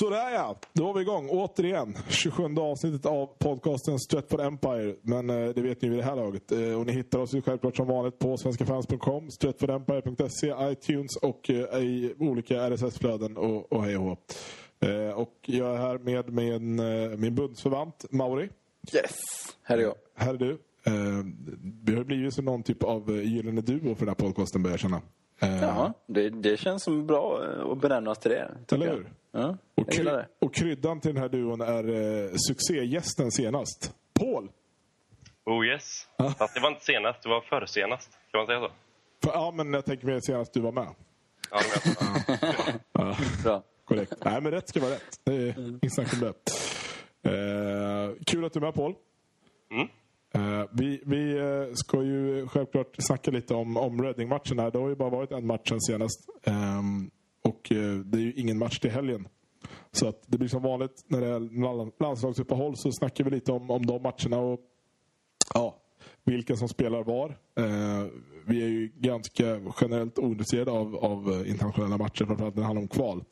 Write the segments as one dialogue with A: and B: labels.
A: Sådär ja, då var vi igång återigen. 27 avsnittet av podcasten Stratford Empire. Men eh, det vet ni vid det här laget. Eh, och ni hittar oss ju självklart som vanligt på svenskafans.com, stratfordempire.se, iTunes och eh, i olika RSS-flöden och, och hej och. Eh, Och jag är här med min, eh, min bundsförvant Mauri.
B: Yes, här är jag.
A: Här är du. Eh, Vi har blivit som någon typ av eh, gyllene duo för den här podcasten börjar jag känna. Eh,
B: Jaha, det, det känns som bra eh, att benämnas till det.
A: Eller hur?
B: Ja,
A: Och, kry-
B: det.
A: och kryddan till den här duon är eh, succégästen senast. Paul!
C: Oh yes. Fast det var inte senast, det var förr senast. Kan man säga så?
A: För, ja, men jag tänker mer senast du var med.
C: Ja, men,
A: Ja,
B: Bra.
A: korrekt. Nej, men rätt ska vara rätt. Det är inget snack om det. Eh, kul att du är med, Paul.
C: Mm.
A: Eh, vi vi eh, ska ju självklart snacka lite om, om Reading-matchen. Det har ju bara varit en match sen senast. Ehm, och eh, det är ju ingen match till helgen. Så att det blir som vanligt när det är landslagsuppehåll så snackar vi lite om, om de matcherna och ja, vilka som spelar var. Vi är ju ganska generellt ointresserade av, av internationella matcher, framförallt när det handlar om kval.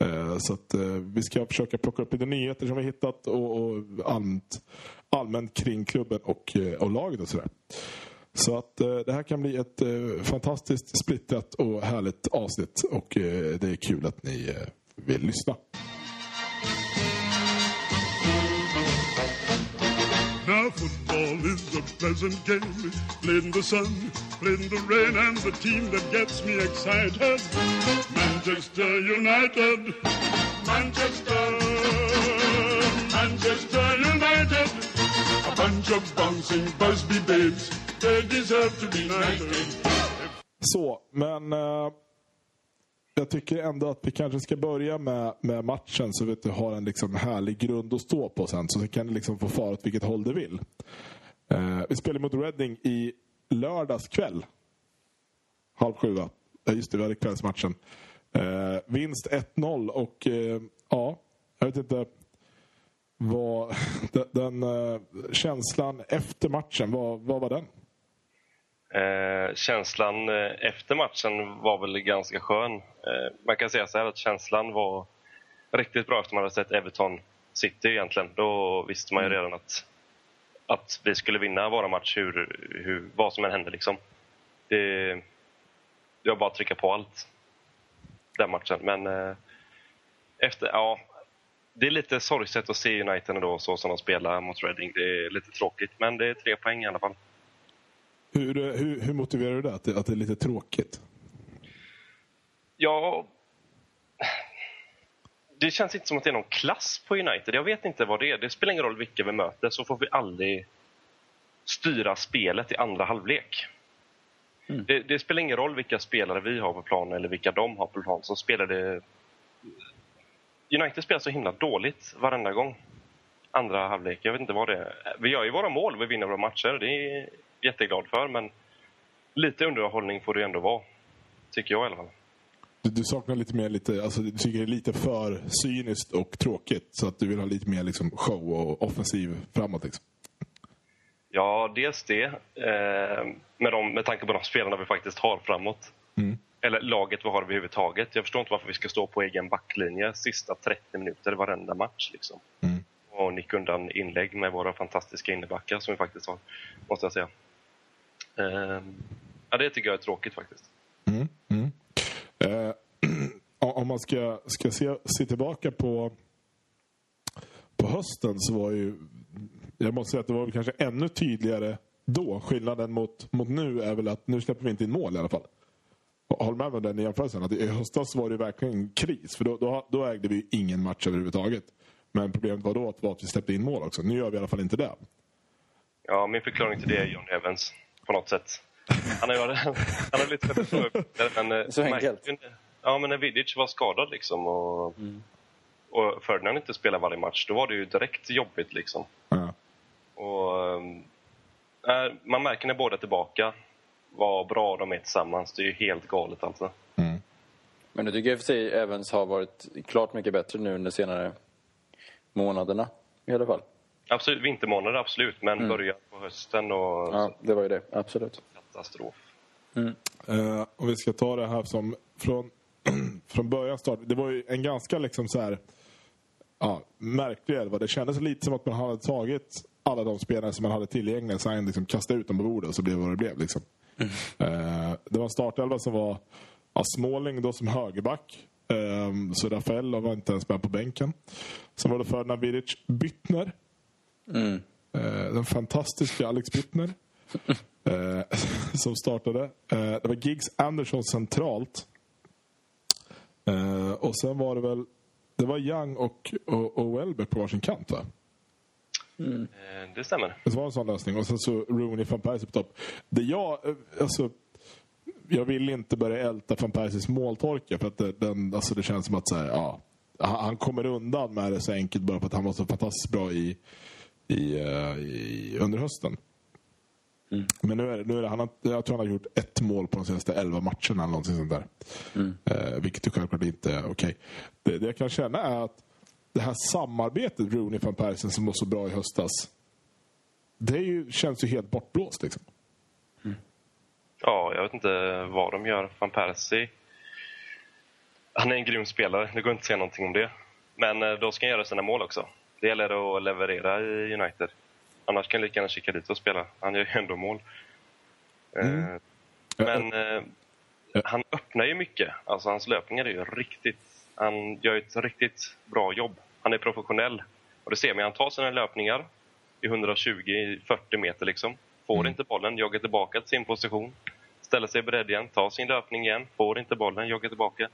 A: Eh, så att eh, vi ska försöka plocka upp lite nyheter som vi hittat och, och allmänt, allmänt kring klubben och, eh, och laget och sådär. Så att det här kan bli ett fantastiskt splittrat och härligt avsnitt och det är kul att ni vill lyssna.
D: Now football is a pleasant game, played in the sun, in the rain, and the team that gets me excited, Manchester United, Manchester, Manchester United, a bunch of bouncing Busby babes, they deserve to be knighted.
A: Så, men Uh, jag tycker ändå att vi kanske ska börja med, med matchen så att du har en liksom härlig grund att stå på sen. Så kan du liksom få fara åt vilket håll du vill. Uh, vi spelar mot Reading i lördags kväll. Halv sju, va? Ja, just det, vi hade kvällsmatchen. Eh, vinst 1-0 och eh, ja, jag vet inte vad den, den eh, känslan efter matchen, vad, vad var den?
C: eh, känslan eh, efter matchen var väl ganska skön. Eh, man kan säga så här att känslan var riktigt bra efter man hade sett Everton City egentligen. Då visste man ju redan att, att vi skulle vinna våra match hur, hur, vad som än hände. Liksom. Det, det var bara att trycka på allt den matchen. Men eh, efter, ja, det är lite sorgset att se United ändå så som de spelar mot Reading. Det är lite tråkigt, men det är tre poäng i alla fall.
A: Hur, hur, hur motiverar du det? Att, det? att det är lite tråkigt?
C: Ja... Det känns inte som att det är någon klass på United. Jag vet inte vad det är. Det spelar ingen roll vilka vi möter så får vi aldrig styra spelet i andra halvlek. Det, det spelar ingen roll vilka spelare vi har på plan eller vilka de har på plan. Så spelar det... United spelar så himla dåligt varenda gång. Andra halvlek. Jag vet inte vad det är. Vi gör ju våra mål, vi vinner våra matcher. Det är jag jätteglad för. Men lite underhållning får det ändå vara. Tycker jag i alla fall.
A: Du, du saknar lite mer, lite, alltså, du tycker det är lite för cyniskt och tråkigt. Så att du vill ha lite mer liksom, show och offensiv framåt. Liksom.
C: Ja, dels det. Eh, med, de, med tanke på de spelarna vi faktiskt har framåt. Eller laget vi har överhuvudtaget. Jag förstår inte varför vi ska stå på egen backlinje sista 30 minuter varenda match. Liksom.
A: Mm.
C: Och nicka undan inlägg med våra fantastiska innebackar som vi faktiskt har, måste jag säga. Eh, ja, det tycker jag är tråkigt faktiskt.
A: Mm. Eh, om man ska, ska se, se tillbaka på, på hösten så var ju... Jag måste säga att det var kanske ännu tydligare då. Skillnaden mot, mot nu är väl att nu släpper vi inte in mål i alla fall. Håll med om den jämförelsen. Att I höstas var det verkligen kris. För då, då, då ägde vi ingen match överhuvudtaget. Men problemet var då att, var att vi släppte in mål också. Nu gör vi i alla fall inte det.
C: Ja, min förklaring till det är John Evans på något sätt. Han har, han har lite för men, eh,
B: Så enkelt.
C: Ja, men när Vidic var skadad liksom och, och Ferdinand inte spelade varje match, då var det ju direkt jobbigt liksom.
A: Ja.
C: Och, eh, man märker när båda är tillbaka vad bra de är tillsammans. Det är ju helt galet alltså.
B: Men du tycker i och för sig Evans har varit klart mycket bättre nu under senare månaderna i alla fall.
C: Absolut, vintermånader absolut, men början på hösten och
B: Ja, det var ju det. Absolut.
C: Katastrof.
A: Eh, om vi ska ta det här som från, från början start. Det var ju en ganska liksom så här ja, märklig elva. Det kändes lite som att man hade tagit alla de spelare som man hade tillgängliga sen liksom kastade ut dem på bordet och så blev det vad det blev. Liksom. Eh, det var en startelva som var ja, Småling då som högerback. Eh, så Rafael var inte ens med på bänken. Sen var det Ferdinand Vidic Byttner.
B: Mm.
A: Eh, den fantastiska Alex Byttner. Eh, som startade. Eh, det var Giggs Anderson centralt. Eh, och sen var det väl det var Young och, och, och Welbeck på varsin kant va?
C: Eh, Det stämmer.
A: Det var en sån lösning. Och sen så Rooney van Persie på topp. Det jag, eh, alltså, jag vill inte börja älta van Persies måltorka för att det, den, alltså det känns som att så här, ja, han han kommer undan med det så enkelt bara för att han var så fantastiskt bra i, i, eh, i under hösten. Men nu är nu är det han har, jag tror han har gjort ett mål på de senaste elva matcherna eller någonting sånt där. Eh, vilket ju självklart inte är okej. Det, det jag kan känna är att det här samarbetet Rooney van Persie som var så bra i höstas. Det är ju, känns ju helt bortblåst liksom.
C: Ja, jag vet inte vad de gör. Van Persie. Han är en grym spelare, det går inte att säga någonting om det. Men eh, då ska han göra sina mål också. Det gäller att leverera i United. Annars kan jag lika gärna kika dit och spela. Han gör ju ändå mål. Eh, Men eh, han öppnar ju mycket. Alltså hans löpningar är ju riktigt... Han gör ett riktigt bra jobb. Han är professionell. Och det ser man, han tar sina löpningar i 120-40 meter liksom. Får inte bollen, joggar tillbaka till sin position. Ställer sig beredd igen, tar sin löpning igen, får inte bollen, joggar tillbaka.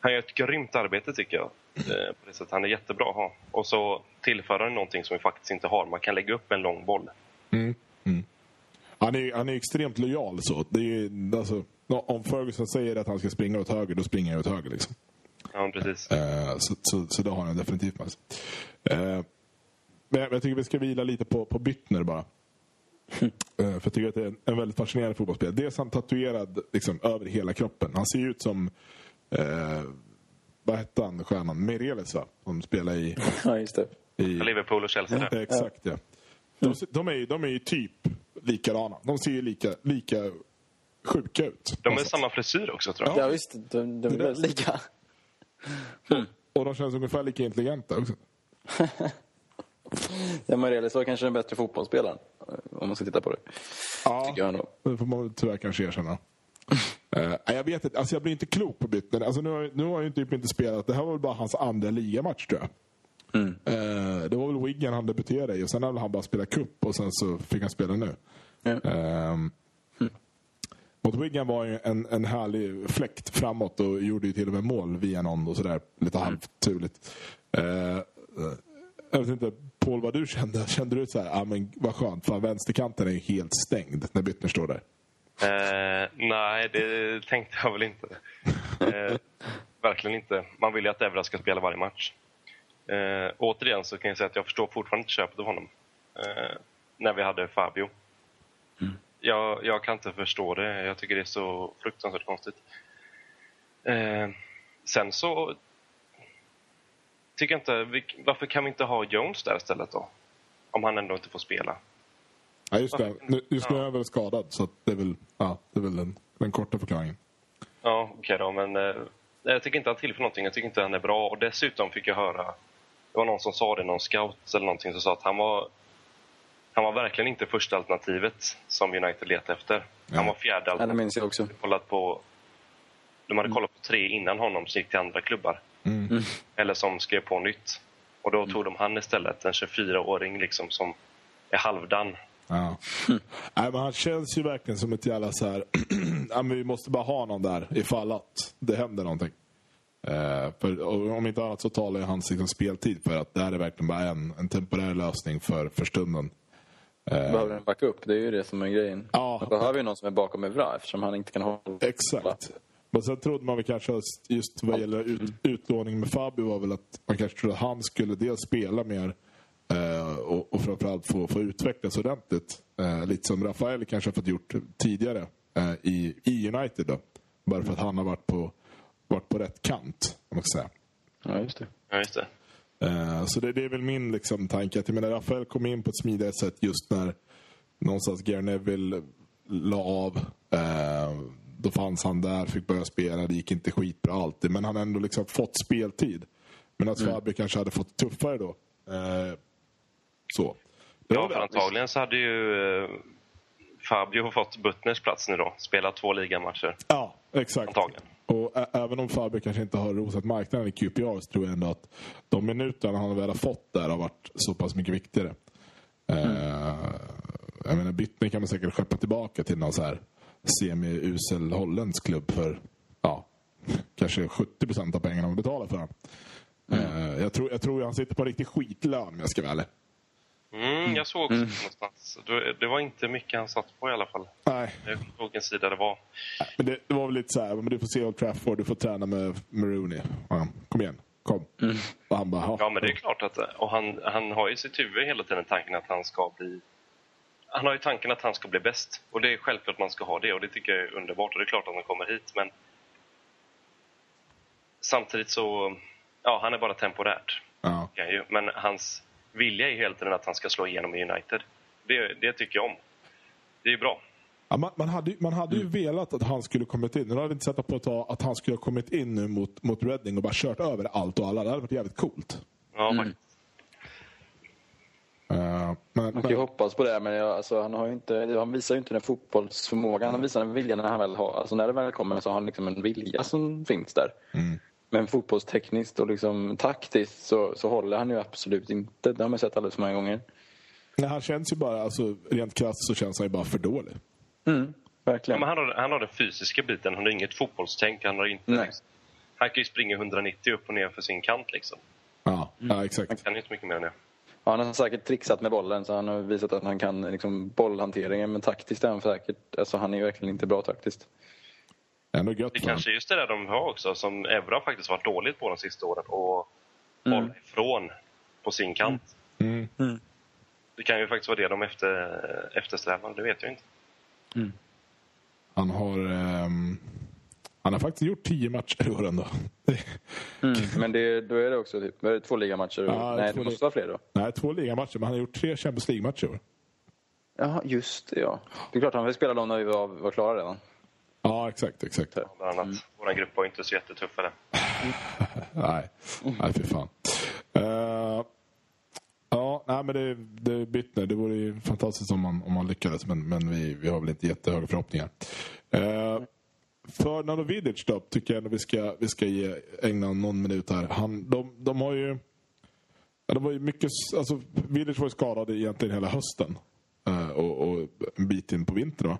C: Han gör ett grymt arbete tycker jag. Eh, På det sättet. Han är jättebra att ha. Och så tillför han någonting som vi faktiskt inte har. Man kan lägga upp en lång boll.
A: Han är, han är extremt lojal så. Det är, alltså, om Ferguson säger att han ska springa åt höger, då springer han åt höger. Liksom.
C: Ja, precis.
A: Eh, så, så, så det har han definitivt med sig. Eh, men jag, jag tycker vi ska vila lite på, på Byttner bara. Eh, för jag tycker att det är en, väldigt fascinerande fotbollsspelare. Dels är han tatuerad liksom, över hela kroppen. Han ser ut som, eh, vad hette han, stjärnan? Mireles va? Som spelar i...
B: Ja, just det.
A: i
C: Liverpool och Chelsea där.
A: Eh, Exakt ja. De, de, är ju, de är ju typ likadana. De ser ju lika, lika sjuka ut.
C: De har samma frisyr också tror jag.
B: Ja, visst. De, de är väldigt lika.
A: Och de känns ungefär lika intelligenta också.
B: Ja, Marelis var kanske den bättre fotbollsspelaren. eh, Om man ska titta på det.
A: Ja, det får man tyvärr kanske erkänna. Nej, jag vet inte, alltså jag blir inte klok på Byttner. Alltså nu, har- nu har jag ju typ inte spelat, det här var väl bara hans andra ligamatch tror jag. Eh, det var väl Wigan han debuterade i och sen väl han bara spelat cup och sen så fick han spela nu. Ehm, Mot Wigan var ju en, en härlig fläkt framåt och gjorde ju till och med mål via någon och sådär. Lite halvturligt. Eh, eh, jag vet inte, Paul vad du kände? Kände du så här, ah, men vad skönt, fan vänsterkanten är ju helt stängd när Byttner står där.
C: Eh, nej, det tänkte jag väl inte. Eh, verkligen inte. Man vill ju att Evra ska spela varje match. Eh, återigen så kan jag säga att jag förstår fortfarande inte köpet av honom. Eh, när vi hade Fabio. Jag, jag kan inte förstå det. Jag tycker det är så fruktansvärt konstigt. Eh, sen så tycker jag inte... Varför kan vi inte ha Jones där istället då? Om han ändå inte får spela.
A: Ja, just det. Nu, just nu är
C: Ja.
A: han väl skadad så det är väl, ja, det är väl den, den korta förklaringen.
C: Ja, okej då, men eh, jag tycker inte han tillför någonting. Jag tycker inte han är bra. Och dessutom fick jag höra, det var någon som sa det, någon scout eller någonting, som sa att han var, han var verkligen inte första alternativet som United letade efter. Han var fjärde
B: Ja, det
C: alternativet.
B: minns jag också.
C: Kollat på, de hade kollat på tre innan honom som gick till andra klubbar. Eller som skrev på nytt. Och då tog de han istället, en 24-åring liksom som är halvdan.
A: Ja. Nej, men han känns ju verkligen som ett jävla så här... ja, men vi måste bara ha någon där ifall att det händer någonting. Eh, för, och om inte annat så talar ju hans liksom, speltid för att det här är verkligen bara en, en temporär lösning för, för stunden.
B: Behöver en backup, det är ju det som är grejen.
A: Ja.
B: Man behöver ju någon som är bakom Evra eftersom han inte kan hålla...
A: Exakt. Men sen trodde man väl kanske att just vad gäller ut, utlåning med Fabio var väl att man kanske trodde att han skulle dels spela mer eh, och, och framförallt få, få utvecklas ordentligt. Eh, lite som Rafael kanske har fått gjort tidigare eh, i, i United. Då. Bara för att han har varit på, varit på rätt kant, om man ska säga.
B: Ja, just det.
C: Ja, just det.
A: Eh, Så det, det är väl min liksom, tanke. Att, jag menar, Rafael kom in på ett smidigare sätt just när någonstans Gary Neville la av. Eh, då fanns han där, fick börja spela. Det gick inte skitbra alltid. Men han har ändå liksom fått speltid. Men att Fabio kanske hade fått tuffare då. Så.
C: Ja, för antagligen så hade ju eh, Fabio fått Butners plats nu då. Spelat två ligamatcher.
A: Ja, exakt.
C: Antagligen.
A: Och även om Fabio kanske inte har rosat marknaden i QPR så tror jag ändå att de minuterna han väl har fått där har varit så pass mycket viktigare. Eh, jag menar, Bittner kan man säkert skeppa tillbaka till någon så här semi-usel holländsk klubb för ja, kanske 70 procent av pengarna man betalar för honom. Eh, jag, tror, jag tror han sitter på en riktig skitlön om jag ska vara ärlig.
C: Mm, jag såg också det någonstans. Det- var inte mycket han satt på i alla fall.
A: Nej,
C: Jag kommer ihåg en sida det var.
A: men det, det var väl lite så här, men du får se Old Trafford, du får träna med Marooney. Ja, kom igen, kom. Och han bara,
C: Ja, men det är klart att... Och han, han har i sitt huvud hela tiden tanken att han ska bli... Han har ju tanken att han ska bli bäst. Och det är självklart man ska ha det och det tycker jag är underbart och det är klart att han kommer hit men... Samtidigt så... Ja, han är bara temporärt.
A: Ja.
C: Men hans vilja är hela tiden att han ska slå igenom i United. Det, det tycker jag om. Det är bra.
A: Ja, man, man hade, ju- man hade ju velat att han skulle kommit in. Nu har vi inte sett på ett tag att han skulle ha kommit in nu mot, mot Reading och bara kört över allt och alla. Det hade varit jävligt coolt.
C: Ja, faktiskt.
A: Eh, men,
B: Man kan ju
A: men,
B: hoppas på det, men jag, alltså, han, har ju inte, han visar ju inte den fotbollsförmågan. Han visar den viljan när han väl har. Alltså, när det väl kommer så har han liksom en vilja som finns där.
A: Mm.
B: Men fotbollstekniskt och liksom taktiskt så, så håller han ju absolut inte. Det har man sett alldeles för många gånger.
A: nej, han känns ju bara, alltså, rent krasst så känns han ju bara för dålig.
B: Mm,
C: Ja,
B: verkligen.
C: men han, har, han har den fysiska biten. Han har inget fotbollstänk. Han, har inte, liksom, han kan ju springa 190 upp och ner för sin kant. Liksom.
A: Ja, ja exakt.
C: Han kan ju inte mycket mer än det.
B: Ja, han har säkert trixat med bollen så han har visat att han kan liksom, bollhanteringen. Men taktiskt är han säkert... Alltså, han är ju verkligen inte bra taktiskt.
A: Ändå gött
C: Det kanske är just det där de har också som Evra har faktiskt varit dåligt på de sista åren. Och
B: Mm.
C: hålla ifrån på sin kant.
A: Mm.
C: Det kan ju faktiskt vara det de efter, eftersträvar. Det vet jag inte.
A: Han har... ehm, han har faktiskt gjort tio matcher i år ändå.
B: Mm. Men det, då är det också typ, är det två ligamatcher?
A: Ja,
B: Nej,
A: två
B: det måste vara fler då.
A: Nej, två ligamatcher, men han har gjort tre Champions League-matcher i år.
B: Jaha, just det ja. Det är klart han vill spela dem när vi var, var klara redan.
A: Ja, exakt, exakt.
C: Bland annat. Vår grupp var inte så jättetuff eller?
A: Nej, nej fy fan. Eh, ja, nej, men det, det är Bittner. Det vore ju fantastiskt om man, om man lyckades, men, men vi, vi har väl inte jättehöga förhoppningar. Uh, Ferdinand och Vidic då, tycker jag ändå vi ska, vi ska ge, ägna någon minut här. Han, de, de har ju... Ja, de var ju mycket, alltså, Vidic var ju skadad egentligen hela hösten. Eh, och, och en bit in på vintern va?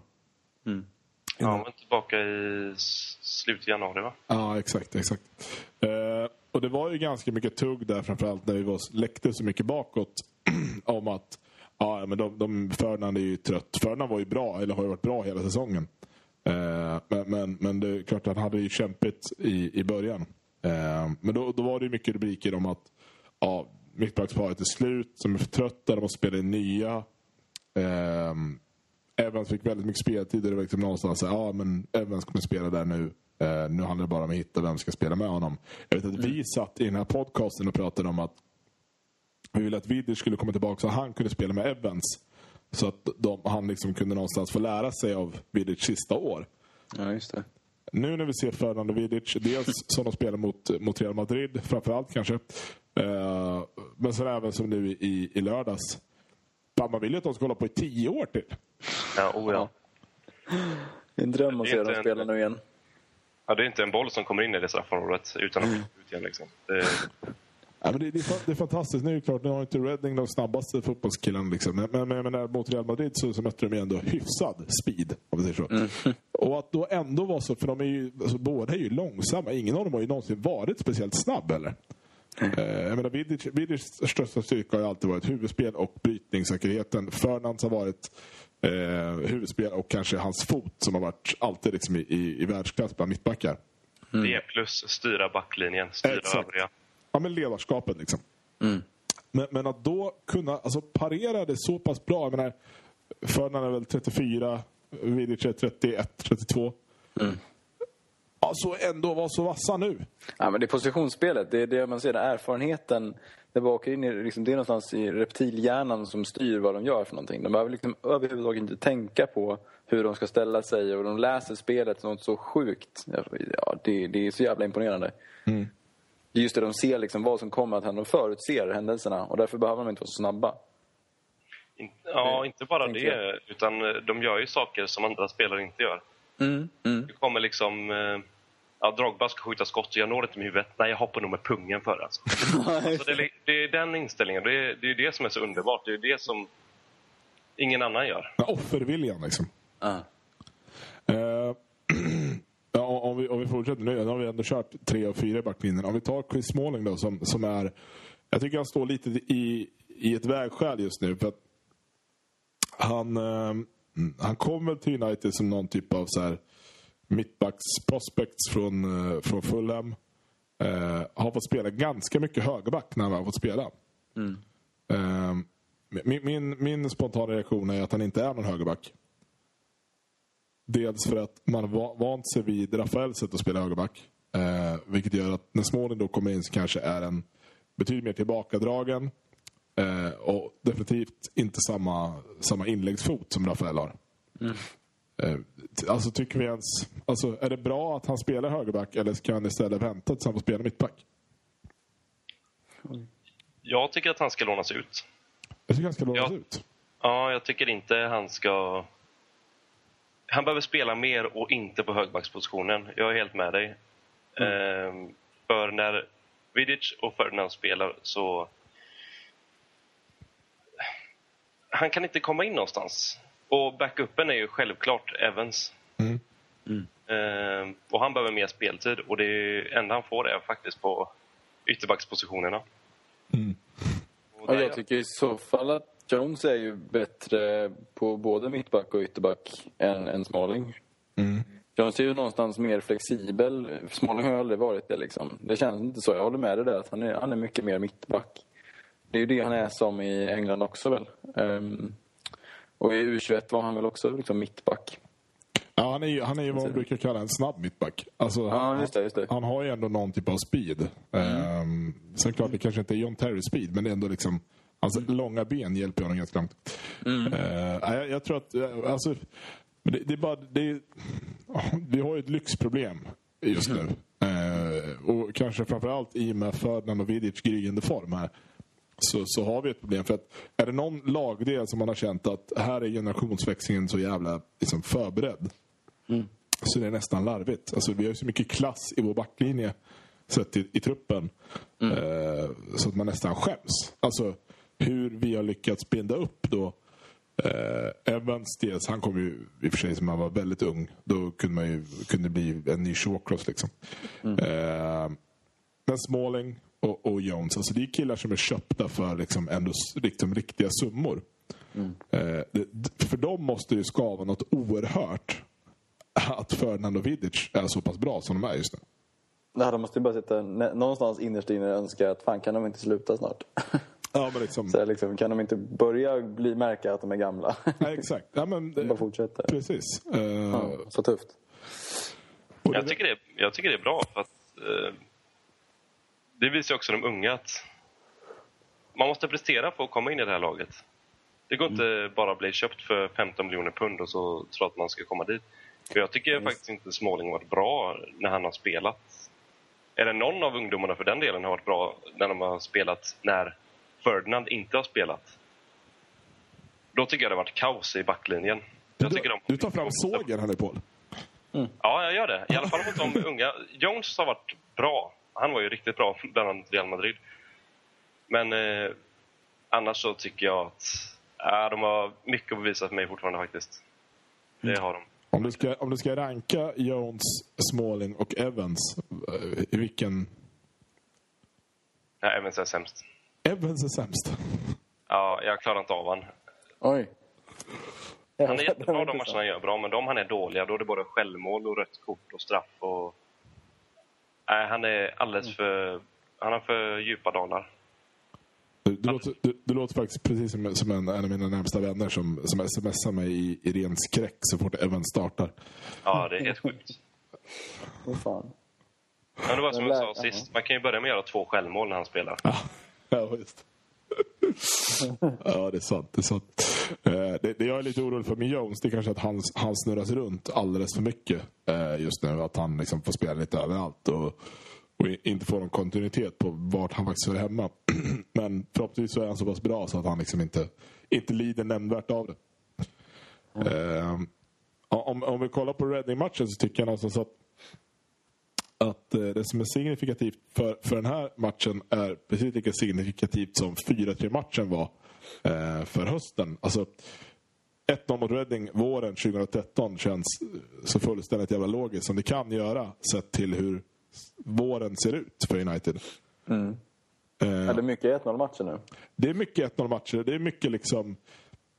C: Ja, var tillbaka i slutet av januari va?
A: Ja, exakt. exakt. Eh, och det var ju ganska mycket tugg där framförallt när vi var, läckte så mycket bakåt om att ja, men de, de, Ferdinand är ju trött. Ferdinand var ju bra, eller har ju varit bra hela säsongen. Eh, men, men, men det är klart han hade ju kämpigt i, i början. Eh, men då, då var det ju mycket rubriker om att ja, mittbacksparet är slut, som är för trötta, de måste spela in nya. Evans fick väldigt mycket speltid och det var liksom någonstans här, ja men Evans kommer spela där nu. Eh, nu handlar det bara om att hitta vem som ska spela med honom. Jag vet att vi satt i den här podcasten och pratade om att vi ville att Vidic skulle komma tillbaka så han kunde spela med Evans. Så att de, han liksom kunde någonstans få lära sig av Vidic sista år.
B: Ja, just det.
A: Nu när vi ser Ferdinand och Vidic, dels som de spelar mot, mot Real Madrid framförallt kanske. Eh, men sen även som nu i, i lördags. Fan, man vill ju att de ska hålla på i tio år till.
C: Ja, oh, ja.
B: Det är en dröm att se dem spela nu igen.
C: ja, det är inte en boll som kommer in i det straffområdet utan att
A: Mm.
C: ut igen. Liksom. Det,
A: Ja, men det, det, är, det är fantastiskt. Nu är det klart, nu har inte Reading de snabbaste fotbollskillarna. Liksom. Men, men, men, men mot Real Madrid så, så mötte de ju ändå hyfsad speed. Om säger så. Och att då ändå vara så, för de är ju, alltså, båda är ju långsamma. Ingen av dem har ju någonsin varit speciellt snabb heller. Eh, jag menar, Vidic, Vidics största styrka har alltid varit huvudspel och brytningssäkerheten. Fernands har varit eh, huvudspel och kanske hans fot som har varit alltid liksom i, i, i världsklass bland mittbackar.
C: det plus styra backlinjen, styra
A: Exakt.
C: övriga.
A: Ja, men ledarskapet liksom. Men, men att då kunna alltså, parera det så pass bra. Jag menar, Ferdinand är väl 34, Vidic är 31, 32. Alltså ändå vara så vassa nu.
B: Ja, men det är positionsspelet. Det är det man ser. där. Erfarenheten. Det, bakar in i, liksom, det är någonstans i reptilhjärnan som styr vad de gör för någonting. De behöver liksom överhuvudtaget inte tänka på hur de ska ställa sig och de läser spelet något så sjukt. Ja, det, det är så jävla imponerande. Det är just det, de ser liksom vad som kommer att hända. De förutser händelserna och därför behöver de inte vara så snabba.
C: In, ja, inte bara det, utan de gör ju saker som andra spelare inte gör.
B: Mm, mm.
C: Det kommer liksom... eh, Ja, Drogba ska skjuta skott och jag når inte med huvudet. Nej, jag hoppar nog med pungen för alltså. alltså det, är- det är den inställningen. Det är, det är det som är så underbart. Det är det som ingen annan gör.
A: Offerviljan liksom. Eh, ja, om, vi, om vi fortsätter nu, nu har vi ändå kört tre och fyra i backlinjen. Om vi tar Chris Smalling då som, som är... Jag tycker han står lite i, i ett vägskäl just nu. För att han, eh, han kom väl till United som någon typ av så här mittbacks prospects från, eh, från Fulham. Eh, har fått spela ganska mycket högerback när han har fått spela. Eh, min, min, min spontana reaktion är att han inte är någon högerback. Dels för att man har vant sig vid Rafaels sätt att spela högerback. Eh, vilket gör att när Smalling då kommer in så kanske är en betydligt mer tillbakadragen. Eh, och definitivt inte samma, samma inläggsfot som Rafael har. Eh, t- alltså tycker vi ens... Alltså är det bra att han spelar högerback eller ska han istället vänta tills han får spela mittback?
C: Jag tycker att han ska lånas ut.
A: Jag tycker han ska lånas
C: Ja.
A: ut.
C: Ja, jag tycker inte han ska... Han behöver spela mer och inte på högbackspositionen. Jag är helt med dig. Ehm, för när Vidic och Ferdinand spelar så... Han kan inte komma in någonstans. Och backupen är ju självklart Evans.
A: Mm.
C: Ehm, och han behöver mer speltid och det enda han får är faktiskt på ytterbackspositionerna.
A: Mm.
C: Där-
B: jag tycker i så fall att Jones är ju bättre på både mittback och ytterback än, än Smalling.
A: Mm.
B: Jones är ju någonstans mer flexibel. Smalling har ju aldrig varit det liksom. Det känns inte så. Jag håller med dig där att han är, han är mycket mer mittback. Det är ju det han är som i England också väl. Ehm, och i U21 var han väl också liksom mittback.
A: Ja, han är ju, han är ju vad man brukar kalla en snabb mittback. Alltså,
B: Ja,
A: han,
B: just det, just det.
A: han har ju ändå någon typ av speed. Mm. sen klart, det kanske inte är John Terry speed, men det är ändå liksom... Hans långa ben hjälper honom ganska långt. Eh, nej, jag, jag tror att... Alltså, det, det är bara... Det vi har ju ett lyxproblem just nu. Eh, och kanske framförallt i och med Ferdinand och Vidic gryende form här. Så, så har vi ett problem. För att är det någon lagdel som man har känt att här är generationsväxlingen så jävla liksom, förberedd. Så det är nästan larvigt. Alltså, vi har ju så mycket klass i vår backlinje sett i, i truppen. Eh, så att man nästan skäms. Alltså hur vi har lyckats binda upp då eh, Evans dels, han kom ju i och för sig som han var väldigt ung. Då kunde man ju kunde bli en ny Shawcross liksom. Eh, men Smalling och, och Jones, alltså det är killar som är köpta för liksom ändå liksom riktiga summor. Eh, det, för dem måste det skava något oerhört att Ferdinand och Vidic är så pass bra som de är just nu.
B: Nej, de måste ju bara sitta någonstans innerst inne och önska att fan kan de inte sluta snart?
A: Ja, men liksom,
B: Så liksom, kan de inte börja bli, märka att de är gamla?
A: ja, exakt. Ja, men,
B: bara fortsätta.
A: precis. Eh,
B: Ja, så tufft.
C: Jag tycker, det, jag tycker det är bra för att eh, det visar också de unga att man måste prestera för att komma in i det här laget. Det går inte bara att bli köpt för 15 miljoner pund och så tro att man ska komma dit. För jag tycker faktiskt inte Smalling har varit bra när han har spelat. Eller någon av ungdomarna för den delen har varit bra när de har spelat när Ferdinand inte har spelat. Då tycker jag det har varit kaos i backlinjen. Jag tycker
A: du,
C: de,
A: du tar fram sågen här nu Paul.
C: Ja, jag gör det. I alla fall mot de unga. Jones har varit bra. Han var ju riktigt bra bland annat Real Madrid. Men eh, annars så tycker jag att äh, de har mycket att bevisa för mig fortfarande faktiskt. Det har de.
A: Om du, ska, om du ska ranka Jones, Smalling och Evans, eh, i vilken...
C: Ja, Evans är sämst.
A: Evans är sämst.
C: Ja, jag klarar inte av han.
B: Oj.
C: Han är jättebra de matcherna han gör bra, men de han är dåliga, då är det både självmål och rött kort och straff och... Nej, han är alldeles för... Han har för djupa dalar.
A: Du, du, låter, du, du låter faktiskt precis som, som en, en av mina närmsta vänner som, som smsar mig i, i ren skräck så fort Evans startar.
C: Ja, det är helt sjukt.
B: Åh, fan.
C: Men det var som jag sa sist, man kan ju börja med att göra två självmål när han spelar.
A: Ja, just. Ja, det är sant. Det är sant. Eh, det, det jag är lite orolig för med Jones det är kanske att han, han snurras runt alldeles för mycket eh, just nu. Att han liksom får spela lite överallt. Och, och inte får någon kontinuitet på vart han faktiskt hör hemma. Men förhoppningsvis så är han så pass bra så att han liksom inte, inte lider nämnvärt av det. Eh, om, om vi kollar på Reading-matchen så tycker jag någonstans att att eh, det som är signifikativt för, för den här matchen är precis lika signifikativt som 4-3-matchen var eh, för hösten. Alltså 1-0 mot Reading våren 2013 känns så fullständigt jävla logiskt som det kan göra sett till hur våren ser ut för United. Eh,
B: Är det mycket 1-0 matcher nu?
A: det är mycket 1-0 matcher. Det är mycket liksom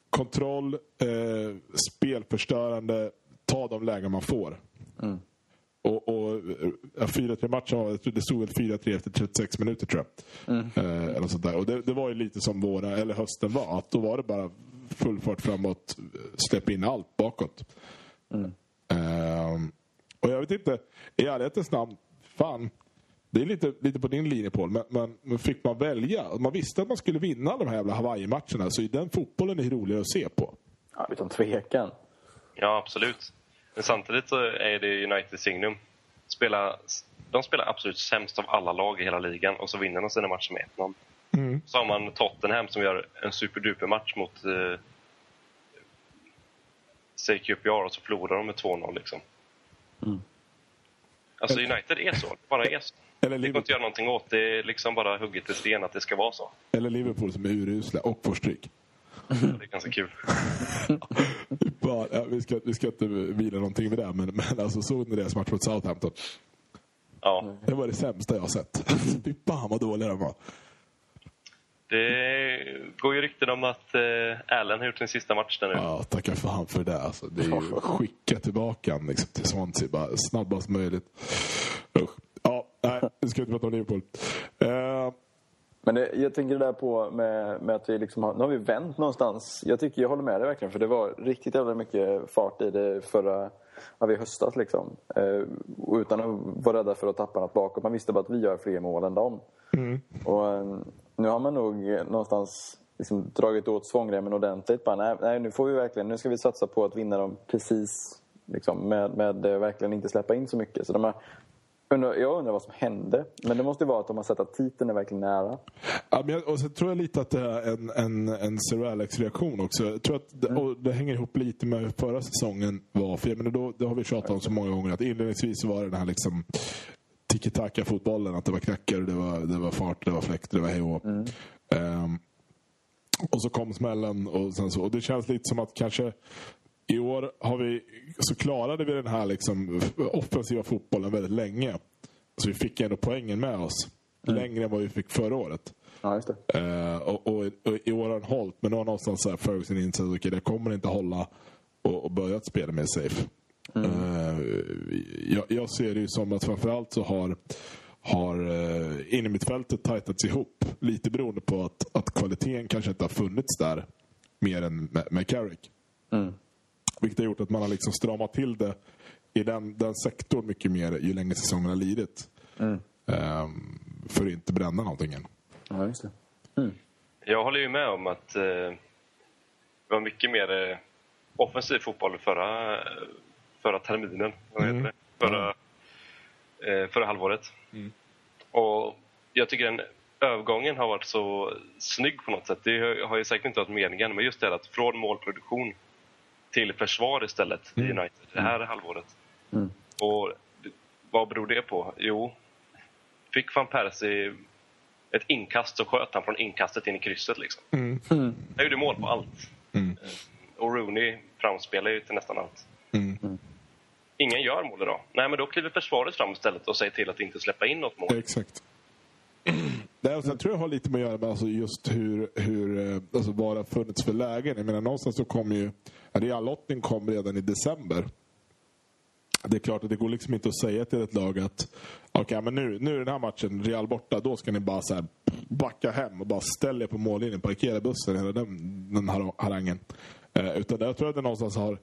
A: kontroll, eh, spelförstörande, ta de lägen man får. Och, och eh, 4-3 matchen, det stod väl 4-3 efter 36 minuter tror jag. Eh, eller sånt där. Och det, det var ju lite som våra, eller hösten var. Att då var det bara full fart framåt, släpp in allt bakåt. Ehm, och jag vet inte, i ärlighetens namn, fan. Det är lite, lite på din linje Paul, men, men, men fick man välja? Man visste att man skulle vinna de här jävla Hawaii-matcherna, så den fotbollen är roligare att se på.
B: Ja, utan tvekan.
C: Ja, absolut. Men samtidigt så är det United signum. Spela, de spelar absolut sämst av alla lag i hela ligan och så vinner de sina matcher med 1-0. Så har man Tottenham som gör en superduper match mot eh, säg QPR och så förlorar de med 2-0 liksom. Alltså United är så, bara är så.
A: Eller
C: Det går inte
A: Liverpool,
C: att göra någonting åt, det är liksom bara hugget i sten att det ska vara så.
A: eller Liverpool som är urusla och får stryk.
C: Det är ganska kul.
A: Bara, ja, vi, ska, vi ska inte vila någonting med det, men, men alltså, såg ni deras match mot Southampton?
C: Ja,
A: Det var det sämsta jag har sett. Fy fan vad dåliga de var.
C: det går ju rykten om att eh, Allen har gjort sin sista match där nu.
A: Ja, tacka fan för det. Alltså, det är ju skicka tillbaka han liksom, till Swansea bara snabbast möjligt. Usch. Ja, nej, nu ska vi inte prata om Liverpool. Eh,
B: Men det, jag tänker det där på med, med att vi liksom har, nu har vi vänt någonstans. Jag tycker jag håller med dig verkligen för det var riktigt jävla mycket fart i det förra, ja, i höstas liksom. Eh, utan att vara rädda för att tappa något bakåt. Man visste bara att vi gör fler mål än dem. Och eh, nu har man nog någonstans liksom dragit åt svångremmen ordentligt. Bara, nej, nej, nu får vi verkligen, nu ska vi satsa på att vinna dem precis liksom, med, med eh, verkligen inte släppa in så mycket. Så de här, undrar, jag undrar vad som hände. Men det måste ju vara att de har sett att titeln är verkligen nära.
A: Ja, men jag, och så tror jag lite att det är en, en, en Sir Alex-reaktion också. Jag tror att det, och det hänger ihop lite med hur förra säsongen var. För jag menar, då, det har vi tjatat om så många gånger. Att inledningsvis var det den här liksom tiki-taka-fotbollen. Att det var knackar, det var, det var fart, det var fläkt, det var hej och hå. Ehm, Och så kom smällen. Och, sen så, och det känns lite som att kanske i år har vi, så klarade vi den här liksom offensiva fotbollen väldigt länge. Så vi fick ändå poängen med oss. Längre än vad vi fick förra året.
B: Ja.
A: Eh, och, och, och i år har den hållit, men nu har någonstans så här Ferguson insett att okay, det kommer inte hålla och, och börjat spela mer safe. Eh, jag, jag ser det ju som att framförallt så har, har uh, innermittfältet tajtats ihop. Lite beroende på att, att kvaliteten kanske inte har funnits där mer än med, med Carrick. Vilket har gjort att man har liksom stramat till det i den, den sektorn mycket mer ju längre säsongen har lidit. Eh, för att inte bränna någonting än.
B: Ja, just det.
C: Jag håller ju med om att eh, det var mycket mer eh, offensiv fotboll förra, förra terminen. Heter det? Förra, eh, förra halvåret. Och jag tycker den övergången har varit så snygg på något sätt. Det har ju säkert inte varit meningen, men just det här att från målproduktion till försvar istället i United det här halvåret. Och det- vad beror det på? Jo, fick van Persie ett inkast så sköt han från inkastet in i krysset. Liksom. Han gjorde mål på allt. Eh, Och Rooney framspelar ju till nästan allt. Ingen gör mål idag. Nej, men då kliver försvaret fram istället och säger till att inte släppa in något mål.
A: Exakt. Det och sen tror jag har lite med att göra med alltså just hur, hur eh, alltså vad det har funnits för lägen. Jag menar någonstans så kom ju, Reallottning kom redan i december. Det är klart att det går liksom inte att säga till ett lag att okay, men nu, nu är den här matchen Real borta, då ska ni bara så här backa hem och bara ställa er på mållinjen, parkera bussen, hela den, den här harangen. Eh, utan jag tror att det någonstans har,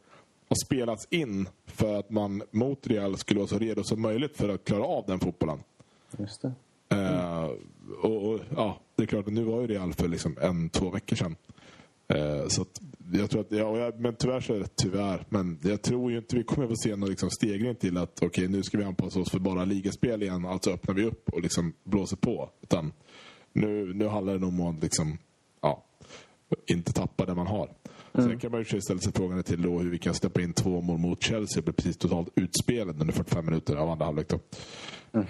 A: har spelats in för att man mot Real skulle vara så redo som möjligt för att klara av den fotbollen.
B: Just det.
A: Eh, och, och, ja, det är klart nu var ju Real för liksom en, två veckor sedan. Eh, så jag tror att, ja, jag, men tyvärr så är det tyvärr. Men jag tror ju inte vi kommer att se någon liksom stegring till att okej okay, nu ska vi anpassa oss för bara ligaspel igen. Alltså öppnar vi upp och liksom blåser på. Utan nu, nu handlar det nog om att liksom, ja, inte tappa det man har. Mm. Sen kan man ju ställa sig frågan till då hur vi kan släppa in två mål mot Chelsea och bli precis totalt utspelade under 45 minuter av andra halvlek. Mm.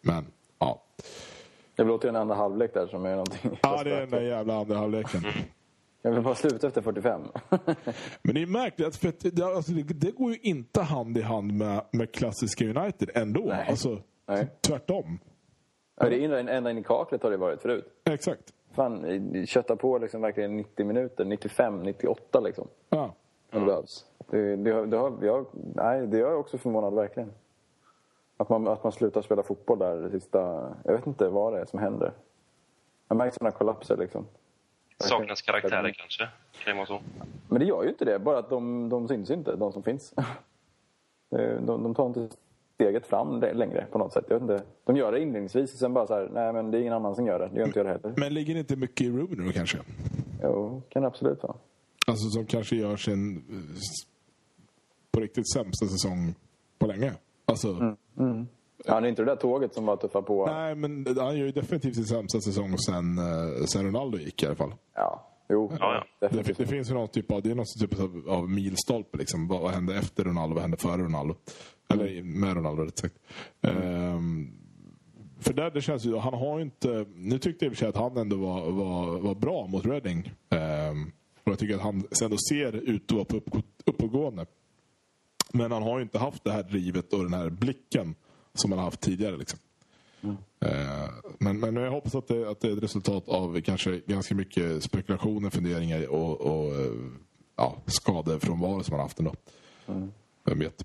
A: Men, ja.
B: Det låter ju en andra halvlek där som är någonting.
A: Ja, det är den där jävla andra halvleken.
B: Jag vill bara sluta efter 45.
A: Men det är märkligt, för det, alltså, det, går ju inte hand i hand med, med klassiska United ändå. Nej. Alltså, Nej. Tvärtom.
B: Ja, det är ända in i kaklet har det varit förut.
A: Exakt.
B: Fan, kötta på liksom verkligen 90 minuter, 95, 98 liksom. Ja. Om det behövs. Det, det, det, har, jag, nej, det är jag också förvånad verkligen. Att man, att man slutar spela fotboll där det sista... Jag vet inte vad det är som händer. Jag märker sådana kollapser liksom.
C: Saknas karaktärer kanske? Kan det så?
B: Men det gör ju inte det. Bara att de, de syns inte, de som finns. De, de tar inte steget fram längre på något sätt. Jag vet inte. De gör det inledningsvis och sen bara så här, nej men det är ingen annan som gör det. Det gör inte jag det heller.
A: Men ligger det inte mycket i Rooney då kanske?
B: Jo, kan det absolut vara.
A: Alltså som kanske gör sin på riktigt sämsta säsong på länge. Alltså... Mm.
B: Mm. Det är inte det där tåget som var tuffa på.
A: Nej, men han gör ju definitivt sin sämsta säsong sen, eh, sen Ronaldo gick i alla fall.
B: Ja, jo.
C: Ja,
A: ja. Det, det, finns ju någon typ av, det är någon typ av, av milstolpe. Liksom. Vad, vad hände efter Ronaldo? Vad hände före Ronaldo? Mm. Eller med Ronaldo, rätt sagt. Mm. Um, för där det känns ju, han har ju inte... Nu tyckte jag i och för sig att han ändå var, var, var bra mot Reading. Um, och jag tycker att han ändå ser ut att vara på upp, uppåtgående. Men han har ju inte haft det här drivet och den här blicken som han har haft tidigare. Liksom. Mm. Uh, men, men jag hoppas att det, att det är ett resultat av kanske ganska mycket spekulationer, funderingar och, och uh, ja, skador från var som han har haft ändå. Mm. Vem vet.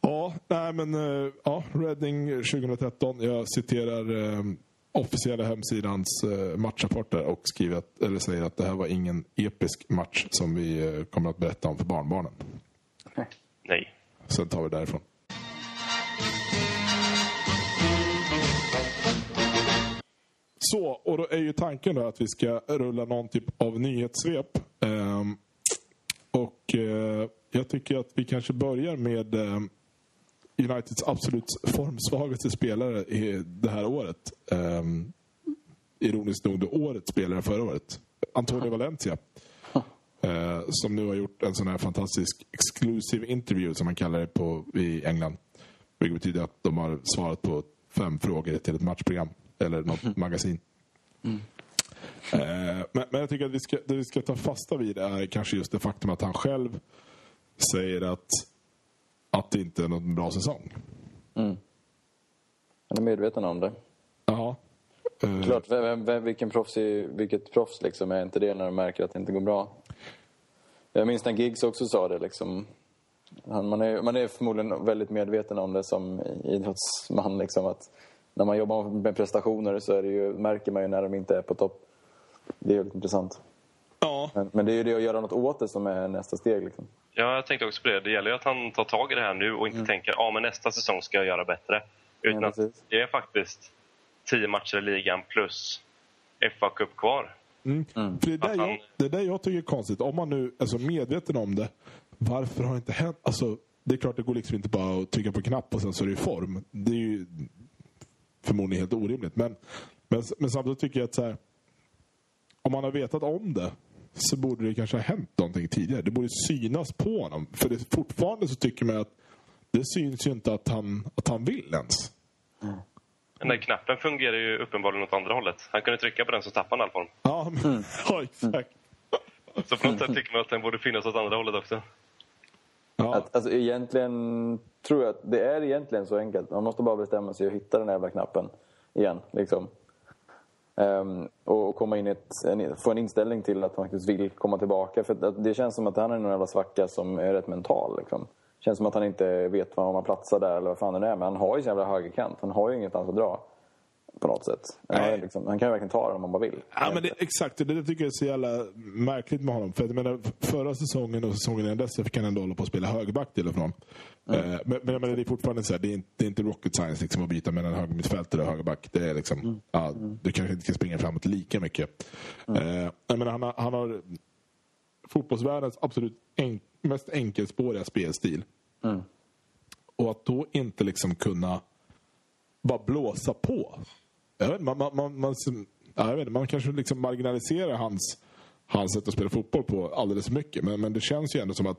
A: Ja, nej men uh, ja, Reading 2013. Jag citerar uh, officiella hemsidans uh, matchrapporter och skriver att, eller säger att det här var ingen episk match som vi uh, kommer att berätta om för barnbarnen.
C: Nej.
A: Sen tar vi därifrån. Så, och då är ju tanken då att vi ska rulla någon typ av nyhetssvep. Um, och uh, jag tycker att vi kanske börjar med um, Uniteds absolut formsvagaste spelare i det här året. Um, ironiskt nog årets spelare förra året. Antonio Valencia. Uh, som nu har gjort en sån här fantastisk exclusive interview som man kallar det på, i England. Vilket betyder att de har svarat på fem frågor till ett matchprogram. Eller något mm. magasin. Mm. Uh, men, men, jag tycker att vi ska, det vi ska ta fasta vid är kanske just det faktum att han själv säger att att det inte är någon bra säsong.
B: Mm. Han är medveten om det.
A: Ja.
B: Uh, Klart, vem, vem, vilken proffs är, vilket proffs liksom är inte det när de märker att det inte går bra? Jag minns när Giggs också sa det liksom. Man, är, man är förmodligen väldigt medveten om det som idrottsman liksom att när man jobbar med prestationer så är det ju, märker man ju när de inte är på topp. Det är väldigt intressant.
A: Ja.
B: Men, men, det är ju det att göra något åt det som är nästa steg. Liksom.
C: Ja, jag tänkte också på det. Det gäller ju att han tar tag i det här nu och inte mm. tänker att ah, nästa säsong ska jag göra bättre. Utan ja, att det är faktiskt tio matcher i ligan plus FA-cup kvar.
A: Mm. Mm. För det, är där jag, det är där jag tycker är konstigt. Om man nu är alltså medveten om det, varför har det inte hänt? Alltså, det är klart det går liksom inte bara att trycka på knapp och sen så är det i form. Det är ju förmodligen helt orimligt. Men, men, men samtidigt tycker jag att så här, om man har vetat om det så borde det kanske ha hänt någonting tidigare. Det borde synas på honom. För det, fortfarande så tycker man att det syns ju inte att han, att han vill ens.
C: Mm. Den där knappen fungerar ju uppenbarligen åt andra hållet. Han kunde trycka på den så tappade han all form.
A: Ja, men, mm. ja exakt.
C: Så på något sätt tycker man att den borde finnas åt andra hållet också.
B: Ja. Att, alltså, egentligen tror jag att det är egentligen så enkelt. Man måste bara bestämma sig och hitta den här jävla knappen igen. Liksom. Um, och komma in i ett, en, få en inställning till att man faktiskt vill komma tillbaka. För det känns som att han är en jävla svacka som är rätt mental. Liksom. Känns som att han inte vet var man platsar där eller vad fan det är. Men han har ju sin jävla högerkant. Han har ju inget annat att dra. på något sätt. Ja, liksom, han kan ju verkligen ta det om han bara vill.
A: Ja, men det, exakt, det, det tycker jag är så jävla märkligt med honom. För jag menar, förra säsongen och säsongen innan dess så fick han ändå hålla på att spela högerback till och från. Eh, men, men menar, det är fortfarande så här, det är inte, det är inte rocket science liksom, att byta mellan högermittfältare och högerback. Det är liksom, ja, Du kanske inte kan springa framåt lika mycket. Eh, jag menar, han, har, han har fotbollsvärldens absolut en, mest enkelspåriga spelstil. Och att då inte liksom kunna bara blåsa på. Jag vet, inte, man, man, man, man, ja, jag vet, man kanske liksom marginaliserar hans, hans sätt att spela fotboll på alldeles för mycket. Men, men det känns ju ändå som att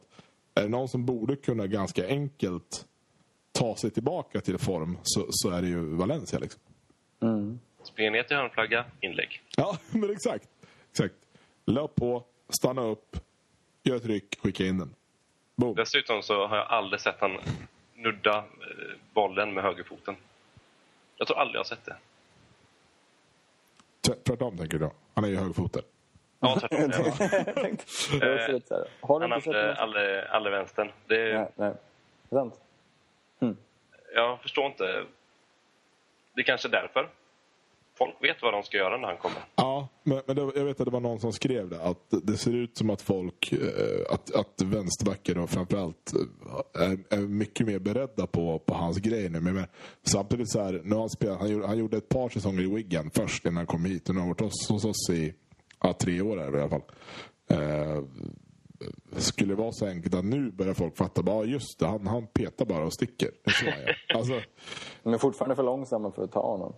A: är det någon som borde kunna ganska enkelt ta sig tillbaka till form så, så är det ju Valencia. Liksom.
C: Springer ner till hörnflagga, inlägg.
A: Ja, men exakt. exakt. Löp på, stanna upp, gör ett ryck, skicka in den. Boom.
C: Dessutom så har jag aldrig sett han nudda eh, bollen med högerfoten. Jag tror aldrig jag har sett det.
A: Tvärt- Tvärtom tänker du då. Han är ju högerfotad.
C: Ja, tvärtom. Ja.
B: Här, Har du
C: Han
B: inte sett
C: aldrig, aldrig vänstern. Det,
B: Nej, nej. Sant.
C: Jag förstår inte. Det är kanske är därför. Folk vet vad de ska göra när han kommer.
A: Ja, men, men det, jag vet att det var någon som skrev det. Att det ser ut som att folk, eh, att, att vänsterbackar då framförallt eh, är, är mycket mer beredda på, på hans grej nu. Men, men samtidigt så här, nu har han, spelat, han, gjorde, han gjorde ett par säsonger i Wigan först innan han kom hit. Och nu har han varit hos, hos oss i ja, tre år är det i alla fall. Eh, skulle det vara så enkelt att nu börjar folk fatta bara, ja, just det, han, han petar bara och sticker. Det. Alltså,
B: är fortfarande för långsamma för att ta honom.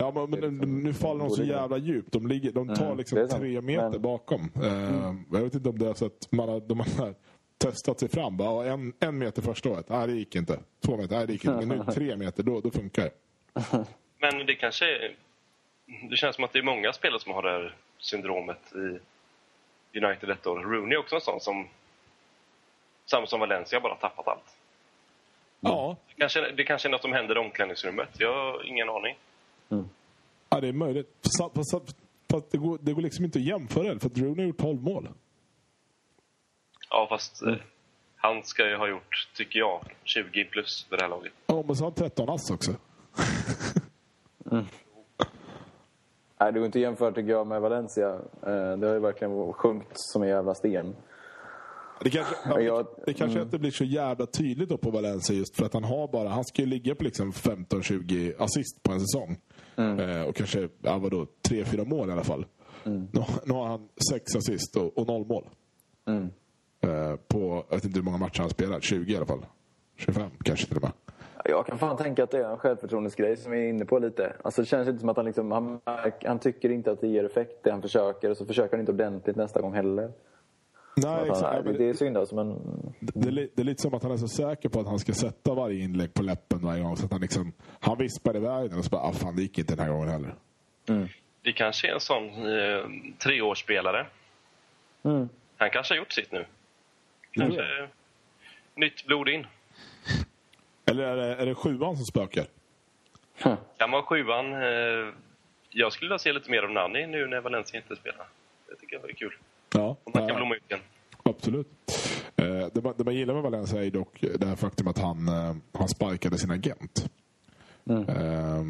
A: Ja, men, men nu faller de så jävla djupt. De, ligger, de tar
B: Mm,
A: liksom tre meter
B: Men-
A: bakom. Eh, jag vet inte om det är så att man har, de har testat sig fram. Bara, en, en meter första året, nej det gick inte. Två meter, nej det gick inte. Men nu tre meter, då, då funkar det.
C: Men det kanske är, Det känns som att det är många spelare som har det här syndromet i United ett år. Rooney är också en sån som... Samma som Valencia, bara tappat allt.
A: Ja,
C: Det kanske, det kanske är något som händer i omklädningsrummet. Jag har ingen aning.
A: Ja det är möjligt. Fast, fast, fast det, går, det går liksom inte att jämföra det, för att Rooney har gjort 12 mål.
C: Ja, fast eh, han ska ju ha gjort, tycker jag, 20 plus för det här laget.
A: Ja, men så har han 13 ass också.
B: Nej, det går inte att jämföra tycker jag med Valencia. Eh, Det har ju verkligen sjunkit som en jävla sten.
A: Det kanske, ja,
B: jag-
A: det kanske inte blir så jävla tydligt då på Valencia just för att han har bara, han ska ju ligga på liksom 15-20 assist på en säsong. Eh, och kanske, ja vadå, 3-4 mål i alla fall. Nu, nu har han 6 assist och, och 0 mål. Eh, på, jag vet inte hur många matcher han spelar, 20 i alla fall. 25 kanske till och med.
B: Jag kan fan tänka att det är en självförtroendesgrej som vi är inne på lite. Alltså det känns inte som att han liksom, han, han tycker inte att det ger effekt det han försöker och så försöker han inte ordentligt nästa gång heller.
A: Nej,
B: han,
A: exakt.
B: nej, det, det är synd alltså men...
A: Det, det, är li- det är lite som att han är så säker på att han ska sätta varje inlägg på läppen varje gång. Så att han liksom, han vispar iväg den och så bara, ah, fan det gick inte den här gången heller.
C: Det kanske är en sån eh, treårsspelare.
B: Mm.
C: Han kanske har gjort sitt nu. Kanske eh, nytt blod in.
A: Eller är det, är det sjuan som spökar?
C: Kan vara sjuan. Eh, jag skulle vilja se lite mer av Nani nu när Valencia inte spelar. Det tycker jag är kul.
A: Ja,
C: man kan blomma ut igen.
A: absolut. Eh, det, man, det man gillar med Valencia är dock det här faktum att han, eh, han sparkade sin agent. Eh,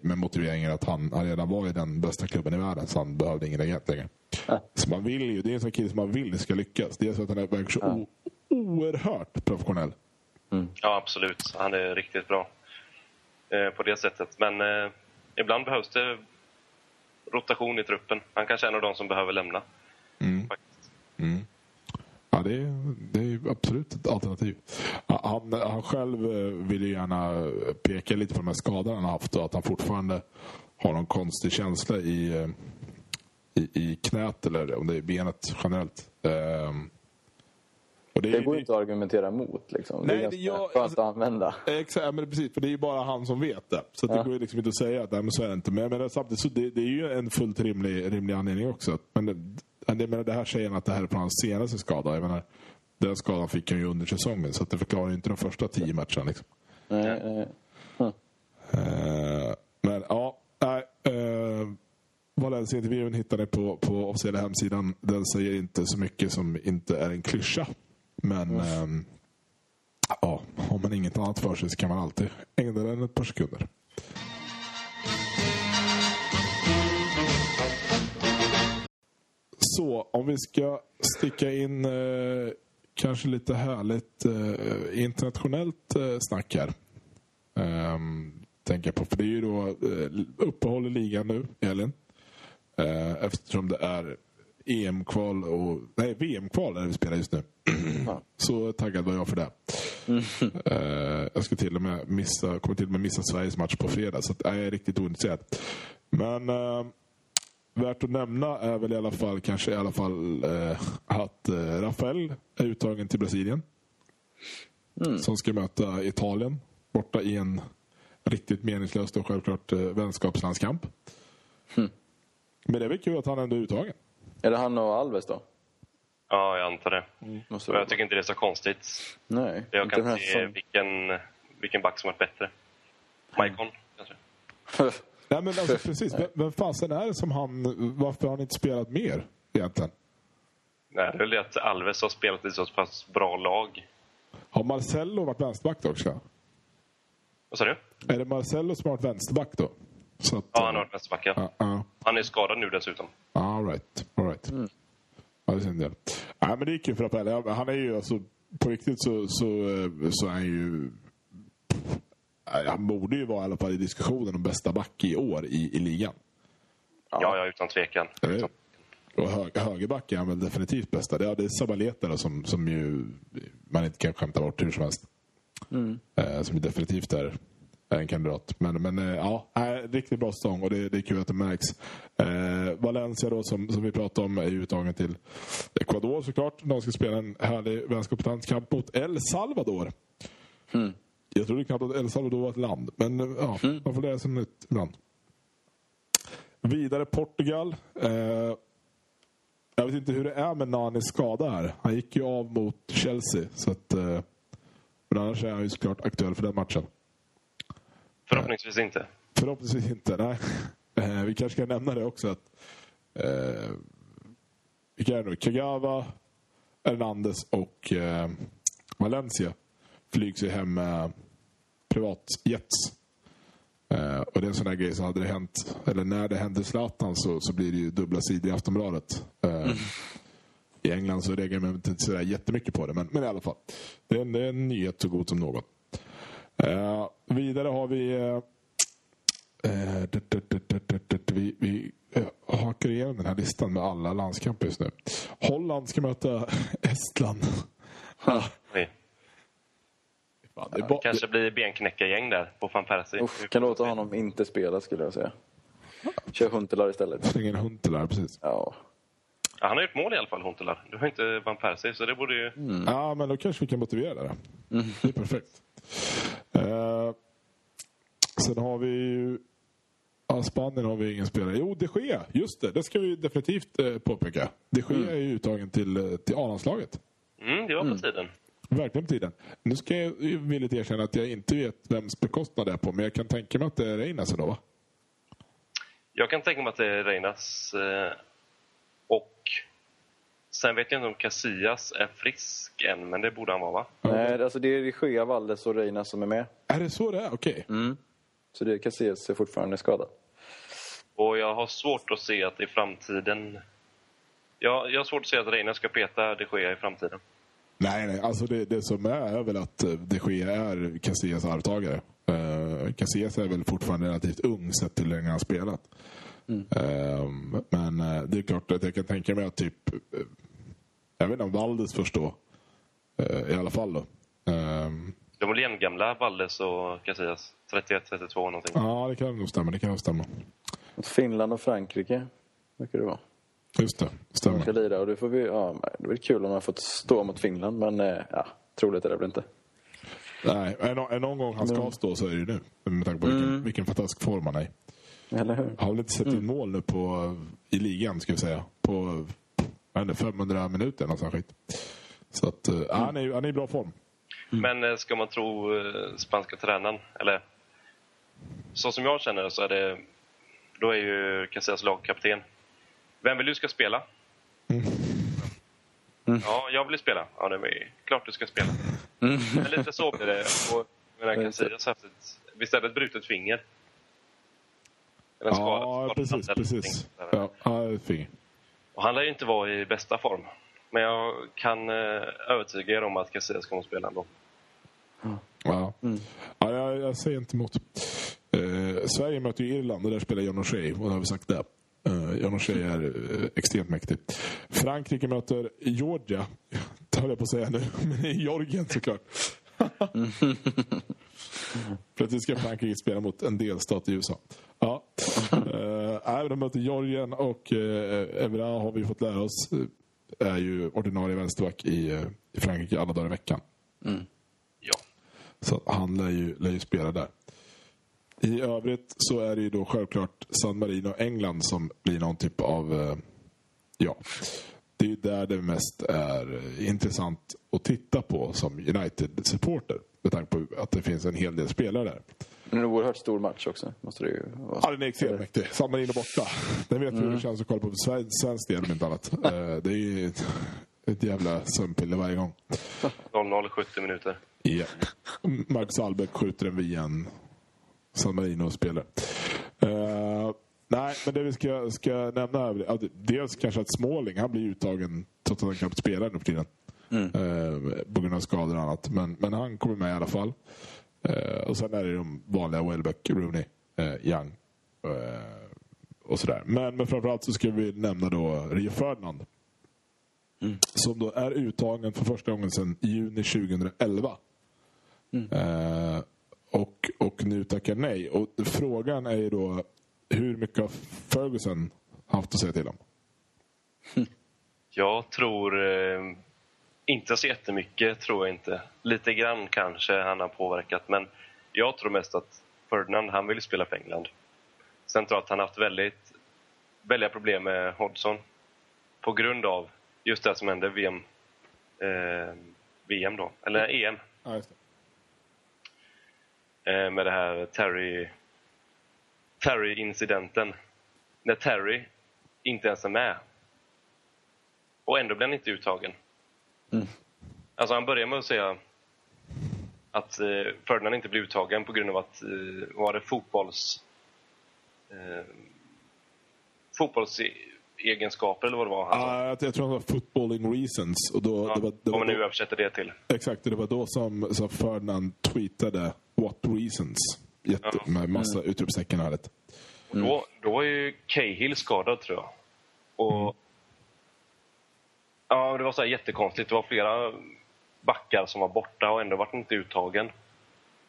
A: med motiveringen att han, han redan var i den bästa klubben i världen så han behövde ingen agent längre. Så man vill ju, det är en sån kille som man vill ska lyckas. Det är så att han är verkar så o, oerhört professionell.
C: Ja, absolut. Han är riktigt bra eh, på det sättet. Men eh, ibland behövs det rotation i truppen. Han kanske är en av de som behöver lämna. Faktiskt.
A: Ja, det är, det är absolut ett alternativ. Han, han själv eh, vill ju gärna peka lite på de här skadorna han har haft och att han fortfarande har någon konstig känsla i, eh, i, i knät eller om det är benet generellt. Ehm, och
B: Det går inte att argumentera emot liksom.
A: Nej,
B: det är
A: det
B: skönt
A: alltså-
B: att använda.
A: Exakt, ja, men precis. För det är ju bara han som vet det. Så att det
B: Ja.
A: går ju liksom inte att säga att nej, men så är det inte. Men jag menar, samtidigt så det, det är ju en fullt rimlig, rimlig anledning också. Men det, jag menar, det här säger att det här är från hans senaste skada. Jag menar, den skadan fick han ju under säsongen. Så att det förklarar ju inte de första tio matcherna. Liksom.
B: Nej, nej.
A: Eh, men ja, nej. Uh, Valencia-intervjun hittar ni på, på officiella hemsidan. Den säger inte så mycket som inte är en klyscha. Men ehm, ja, har man inget annat för sig så kan man alltid ägna den ett par sekunder. Så, om vi ska sticka in eh, kanske lite härligt eh, internationellt eh, snack här. Ehm, tänker på, för det är ju då eh, uppehåll i ligan nu i helgen. Eh, eftersom det är EM-kval och... Nej, VM-kval är det vi spelar just nu. Så taggad var jag för det. Eh, jag ska till och med missa, kommer till och med missa Sveriges match på fredag, så att, jag är riktigt ointresserad. Men eh, värt att nämna är väl i alla fall kanske i alla fall eh, att eh, Rafael är uttagen till Brasilien. Som ska möta Italien borta i en riktigt meningslös och självklart eh, vänskapslandskamp. Men det är väl kul att han ändå är uttagen.
B: Är det han och Alves då?
C: Ja, jag antar det.
B: Måste det
C: jag tycker inte det är så konstigt.
B: Nej,
C: Jag
B: inte
C: kan se
B: säsongen.
C: vilken, vilken back som varit bättre. Maikon, kanske.
A: Nej, men alltså, precis. Vem, vem fasen är det som han... Varför har han inte spelat mer egentligen?
C: Nej, det är väl det att Alves har spelat i så pass bra lag.
A: Har Marcello varit vänsterback då också?
C: Vad sa du?
A: Är det Marcello som har varit vänsterback då? Så att,
C: Ja, han har varit vänsterback, ja.
A: Ja, ja.
C: Han är skadad nu dessutom.
A: All right. All right. Ja, det är del. Nej, men det är kul för. Ja, Han är ju alltså, på riktigt så, så, så är han ju... Nej, Han borde ju vara i alla fall i diskussionen om bästa back i år i, i ligan.
C: Ja, ja, utan tvekan.
A: Eller? Och hö, högerback är han väl definitivt bästa. Det är, det är Zabaleta då, som, som ju man inte kan skämta bort hur som helst. Eh, som definitivt är, är en kandidat. Men, men eh, ja, äh, riktigt bra säsong och det, det är kul att det märks. Eh, Valencia då som, som vi pratade om är uttagen till Ecuador såklart. De ska spela en härlig vänskapslandskamp mot El Salvador. Jag trodde knappt att El Salvador var ett land. Men eh, ja, man får lära sig nytt ibland. Vidare Portugal. Eh, jag vet inte hur det är med Nanis skada här. Han gick ju av mot Chelsea. Så att, eh, men annars är han ju såklart aktuell för den matchen.
C: Förhoppningsvis inte.
A: Förhoppningsvis inte. Nej. Eh, vi kanske ska nämna det också. att eh, Vilka är det nu? Kagawa, Hernandez och eh, Valencia flygs ju hem med privatjets. Eh, och det är en sån där grej som hade det hänt, eller när det hände Zlatan så, så blir det ju dubbla sidor i Aftonbladet. Eh, I England så reagerar man inte sådär jättemycket på det, men, men i alla fall. Det är, en, det är en nyhet så god som någon. Eh, vidare har vi eh, Eh, det- det- Vi, vi eh, hakar igenom den här listan med alla landskamper just nu. Holland ska möta Estland. Fan, det är bara-
C: Kanske blir benknäckargäng där på van Persie.
B: Uff, kan låta honom inte spela skulle jag säga. Kör Huntelaar istället.
A: Slänger en Huntelaar, precis.
B: Ja.
C: Ja, han har gjort mål i alla fall, Huntelaar. Du har inte van Persie, så det borde ju...
A: Ja, men då kanske vi kan motivera det. då. Det är perfekt. Eh, sen har vi ju... Ja, Spanien har vi ingen spelare. Jo, de Gea. Just det, det ska vi definitivt eh, påpeka. De Gea är ju uttagen till, eh, till A-landslaget.
C: Mm, det var på tiden.
A: Verkligen på tiden. Nu ska jag villigt erkänna att jag inte vet vems bekostnad det är på, men jag kan tänka mig att det är Reinas ändå, va?
C: Jag kan tänka mig att det är Reinas. Eh, och sen vet jag inte om Casillas är frisk än, men det borde han vara, va?
B: Nej, alltså det är Gea, Valdes och Reina som är med.
A: Är det så det är? Okej.
B: Så det Casillas är fortfarande skadad.
C: Och jag har svårt att se att i framtiden... Ja, jag har svårt att se att Reina ska peta de Gea i framtiden.
A: Nej, nej. Alltså det, det som är är väl att eh, de Gea är Casillas arvtagare. Uh, Casillas är väl fortfarande relativt ung sett till hur länge han har spelat. Eh, men eh, det är klart att jag kan tänka mig att typ... eh, jag vet inte om Valdes förstår. Uh, I alla fall då. Ehm,
C: De är väl jämngamla, Valdes och Casillas. 31, 32 någonting.
A: Ja, det kan nog stämma. Det kan nog stämma.
B: Finland och Frankrike, verkar det vara.
A: Just det,
B: De ska
A: stämmer.
B: lira och det, får vi, ja, det blir kul om man fått stå mot Finland, men eh, ja, troligt är det väl inte.
A: Nej, är, är någon gång han ska stå så är det ju nu. Med tanke på vilken, vilken fantastisk form han är i.
B: Eller hur?
A: Har väl inte sett in mål nu på, i ligan, ska vi säga. På det, 500 minuter eller något sånt skit. Så att, eh, han, är, han är i bra form.
C: Men eh, ska man tro spanska tränaren, eller så som jag känner så är det, då är ju Casillas lagkapten. Vem vill du ska spela? Ja, jag vill spela. Ja, det är klart du ska spela. Men lite så blir det. Och, jag menar, Casillas har haft ett, visst är det ett brutet finger? Eller en skada-
A: Ja, precis. precis. Ja.
C: Och han lär ju inte vara i bästa form. Men jag kan eh, övertyga er om att Casillas kommer att spela ändå.
A: Ja. Ja, jag, jag säger inte emot. Eh, Sverige möter ju Irland och där spelar John O'Shea. Och då har vi sagt det. Eh, John O'Shea är eh, extremt mäktig. Frankrike möter Georgia. Det höll jag på att säga nu. Men det är Georgien såklart. Plötsligt ska Frankrike spela mot en delstat i USA. Ja. Eh, de möter Georgien och eh, Evra har vi fått lära oss är ju ordinarie vänsterback i, i Frankrike alla dagar i veckan.
C: Ja.
A: Så han lär ju, lär ju spela där. I övrigt så är det ju då självklart San Marino och England som blir någon typ av... eh, Ja, det är ju där det mest är eh, intressant att titta på som United-supporter. Med tanke på att det finns en hel del spelare där.
B: Men en oerhört stor match också. Måste det ju vara.
A: Ja, den är extremt mäktig. San Marino borta. Den vet vi hur det känns att kolla på för sven- svensk del om inte annat. Eh, Det är ju ett, ett jävla sömnpiller varje gång.
C: 0-0, 70 minuter.
A: Ja. Marcus Albeck skjuter den via en San Marino-spelare. Uh, nej, men det vi ska, ska nämna att dels kanske att Småling, han blir uttagen trots att han knappt spelar nu för tiden. Eh, på grund av skador och annat. Men, men han kommer med i alla fall. Eh, och sen är det de vanliga Welbeck, Rooney, uh, Young eh, och sådär. Men, men framförallt så ska vi nämna då Rio Ferdinand. Som då är uttagen för första gången sedan juni 2011. Eh, och, och nu tackar nej. Och frågan är ju då hur mycket har Ferguson haft att säga till om?
C: Jag tror eh, inte så jättemycket, tror jag inte. Lite grann kanske han har påverkat, men jag tror mest att Ferdinand, han vill spela för England. Sen tror jag att han har haft väldigt, väldiga problem med Hodgson på grund av just det som hände VM, eh, VM då, eller EM.
A: Ja,
C: med det här Terry Terry-incidenten. När Terry inte ens är med. Och ändå blir han inte uttagen. Alltså han börjar med att säga att eh, Ferdinand inte blev uttagen på grund av att, eh, var det fotbolls... Eh, fotbollsegenskaper eller vad det var han sa.
A: Ah, jag, jag tror det var footballing reasons. Och då,
C: Ja,
A: det var, det
C: om
A: var
C: man nu
A: då,
C: översätter det till.
A: exakt, det var då som, som Ferdinand tweetade What reasons? Jätte,
C: Ja.
A: Med massa utropstecken här.
C: Då, då var ju Cahill skadad tror jag. Och Ja, det var så jättekonstigt. Det var flera backar som var borta och ändå var inte uttagen.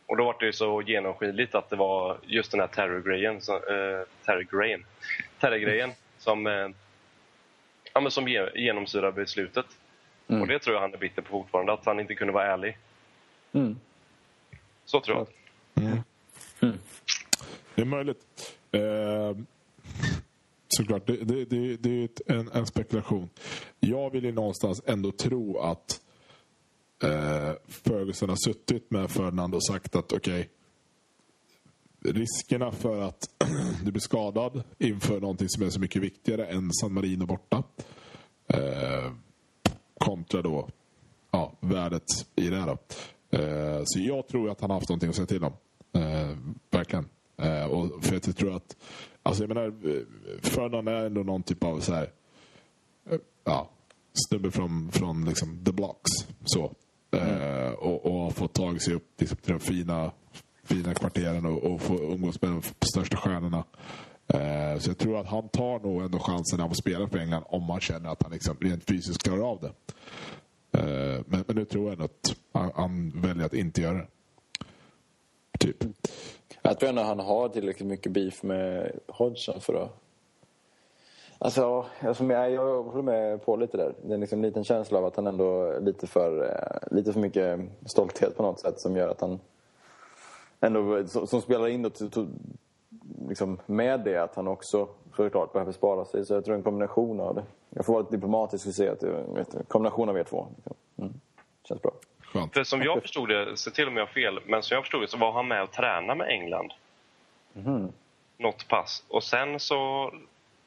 C: Och då var det ju så genomskinligt att det var just den här terror-grejen, så- eh, terror-grejen, terror-grejen som, eh, ja, men som ge, genomsyrar beslutet. Och det tror jag han är bitter på fortfarande, att han inte kunde vara ärlig.
B: Mm.
C: Så tror jag.
A: Det är möjligt. Eh, såklart, det, det, det, det är ett, en, en spekulation. Jag vill ju någonstans ändå tro att eh, Ferguson har suttit med Ferdinand och sagt att okej, riskerna för att du blir skadad inför någonting som är så mycket viktigare än San Marino borta eh, kontra då ja, värdet i det här. Då. Eh, så jag tror att han har haft någonting att säga till om. Eh, verkligen. Eh, och för att jag tror att, alltså jag menar, Ferdinand är ändå någon typ av så här, ja, snubbe från, från liksom the blocks. Så. Eh, och, och har fått tag sig upp liksom, till de fina, fina kvarteren och, och få umgås med de största stjärnorna. Eh, så jag tror att han tar nog ändå chansen av att spela för England om han känner att han liksom rent fysiskt klarar av det. Eh, men, men nu tror jag ändå att han, väljer att inte göra det. Typ.
B: Jag tror ändå han har tillräckligt mycket beef med Hodgson för att... Alltså, alltså jag, jag håller med på lite där. Det är liksom en liten känsla av att han ändå är lite för, eh, lite för mycket stolthet på något sätt som gör att han ändå, som, som spelar in då, till- till- liksom med det att han också såklart behöver spara sig. Så jag tror en kombination av det. Jag får vara lite diplomatisk och säga att det är en kombination av er två. Liksom. Mm. Känns bra.
A: Skönt.
C: För som jag förstod det, se till om jag har fel, men som jag förstod det så var han med och tränade med England. Något pass. Och sen så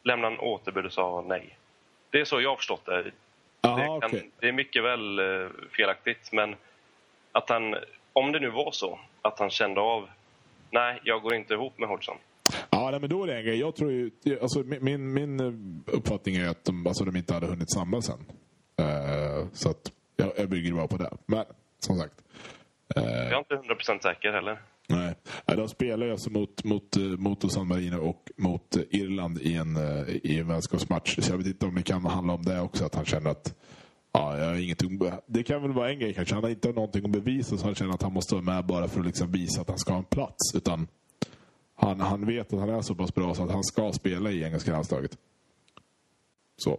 C: lämnade han återbud och sa nej. Det är så jag har förstått det.
A: Jaha,
C: det, kan,
A: okej.
C: det är mycket väl eh, felaktigt, men att han, om det nu var så, att han kände av nej, jag går inte ihop med Hodgson.
A: Ja, nej, men då är det en grej. Jag tror ju, alltså, min, min uppfattning är att de, alltså, de inte hade hunnit samlas än. Uh, så att jag, jag bygger bara på det. Men som sagt.
C: Uh, jag är inte hundra procent säker heller.
A: Nej, de spelar ju alltså mot, mot, mot San Marino och mot Irland i en, i en vänskapsmatch. Så jag vet inte om det kan handla om det också. Att han känner att Ja, jag har ingenting, det kan väl vara en grej kanske. Han har inte någonting att bevisa så han känner att han måste vara med bara för att liksom visa att han ska ha en plats. Utan han, han vet att han är så pass bra så att han ska spela i engelska landslaget. Så.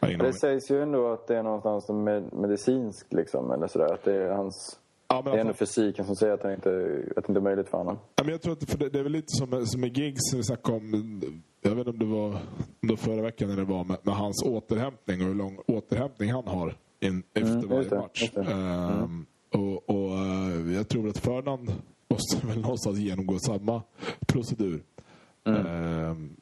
B: Det sägs ju ändå att det är någonstans med, medicinskt liksom, eller sådär. Att det är hans... Ja, det är ändå fysiken som säger att, han inte, att det inte är möjligt för honom.
A: Ja, men jag tror att för det, det är väl lite som, som med gigs som vi snackade om. Jag vet inte om det var, om det var förra veckan när det var med, med, hans återhämtning och hur lång återhämtning han har in, efter mm, varje det, match. Mm. Um, och, och uh, jag tror att Ferdinand måste väl någonstans genomgå samma procedur. Mm. Um,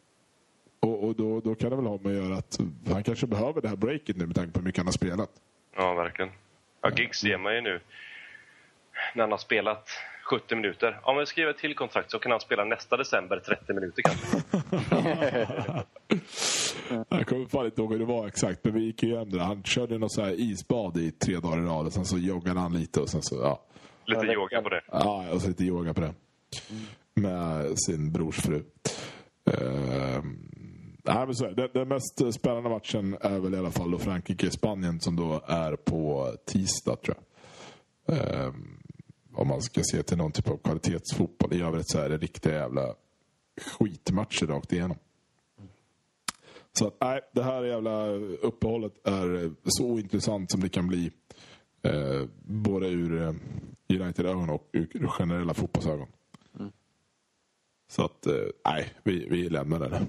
A: och, och då, då, kan det väl ha med att göra att han kanske behöver det här breaket nu med tanke på hur mycket han har spelat.
C: Ja, verkligen. Ja, gigs ser man ju nu när han har spelat 70 minuter. Om vi skriver ett till kontrakt så kan han spela nästa december 30 minuter kanske.
A: jag kommer fan inte ihåg hur det var exakt, men vi gick ju hem där. Han körde något så här isbad i tre dagar i rad och sen så joggade han lite och sen så, ja.
C: Lite yoga på det.
A: Ja, och så lite yoga på det. Med sin brors fru. Uh, nej, men så den, den, mest spännande matchen är väl i alla fall då Frankrike-Spanien som då är på tisdag tror jag. Uh, om man ska se till någon typ av kvalitetsfotboll. I övrigt så är det riktiga jävla skitmatcher rakt igenom. Så att, nej, det här jävla uppehållet är så ointressant som det kan bli. Eh, både ur eh, United-ögon och ur generella fotbollsögon. Mm. Så att, eh, nej, vi, vi lämnar det.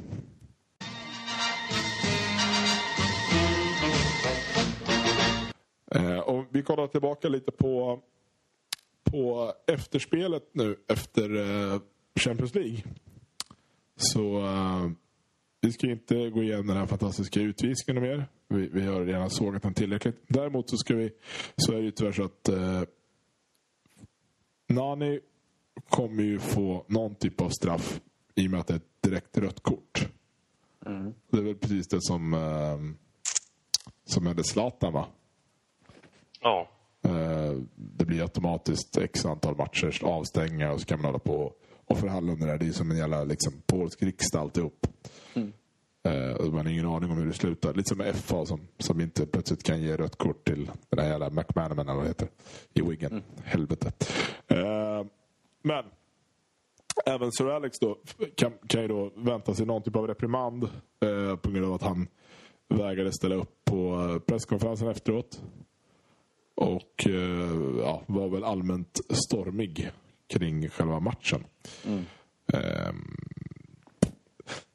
A: Eh, och vi kollar tillbaka lite på på efterspelet nu efter Champions League. Så vi ska inte gå igenom den här fantastiska utvisningen mer. Vi, vi har redan sågat den tillräckligt. Däremot så, ska vi, så är det ju tyvärr så att uh, Nani kommer ju få någon typ av straff i och med att det är ett direkt rött kort. Mm. Det är väl precis det som, uh, som hände Zlatan va?
C: Ja.
A: Eh, det blir automatiskt x antal matchers avstängningar och så kan man hålla på och förhandla om det där. Det är som en jävla liksom, polsk riksdag alltihop. Mm. Uh, man har ingen aning om hur det slutar. Lite som FA som, som inte plötsligt kan ge rött kort till den här jävla McManaman eller vad heter. I Wigan. Mm. Helvete. Uh, men även Sir Alex då kan, kan ju då vänta sig någon typ av reprimand uh, på grund av att han vägrade ställa upp på presskonferensen efteråt. Och eh, ja, var väl allmänt stormig kring själva matchen. Mm.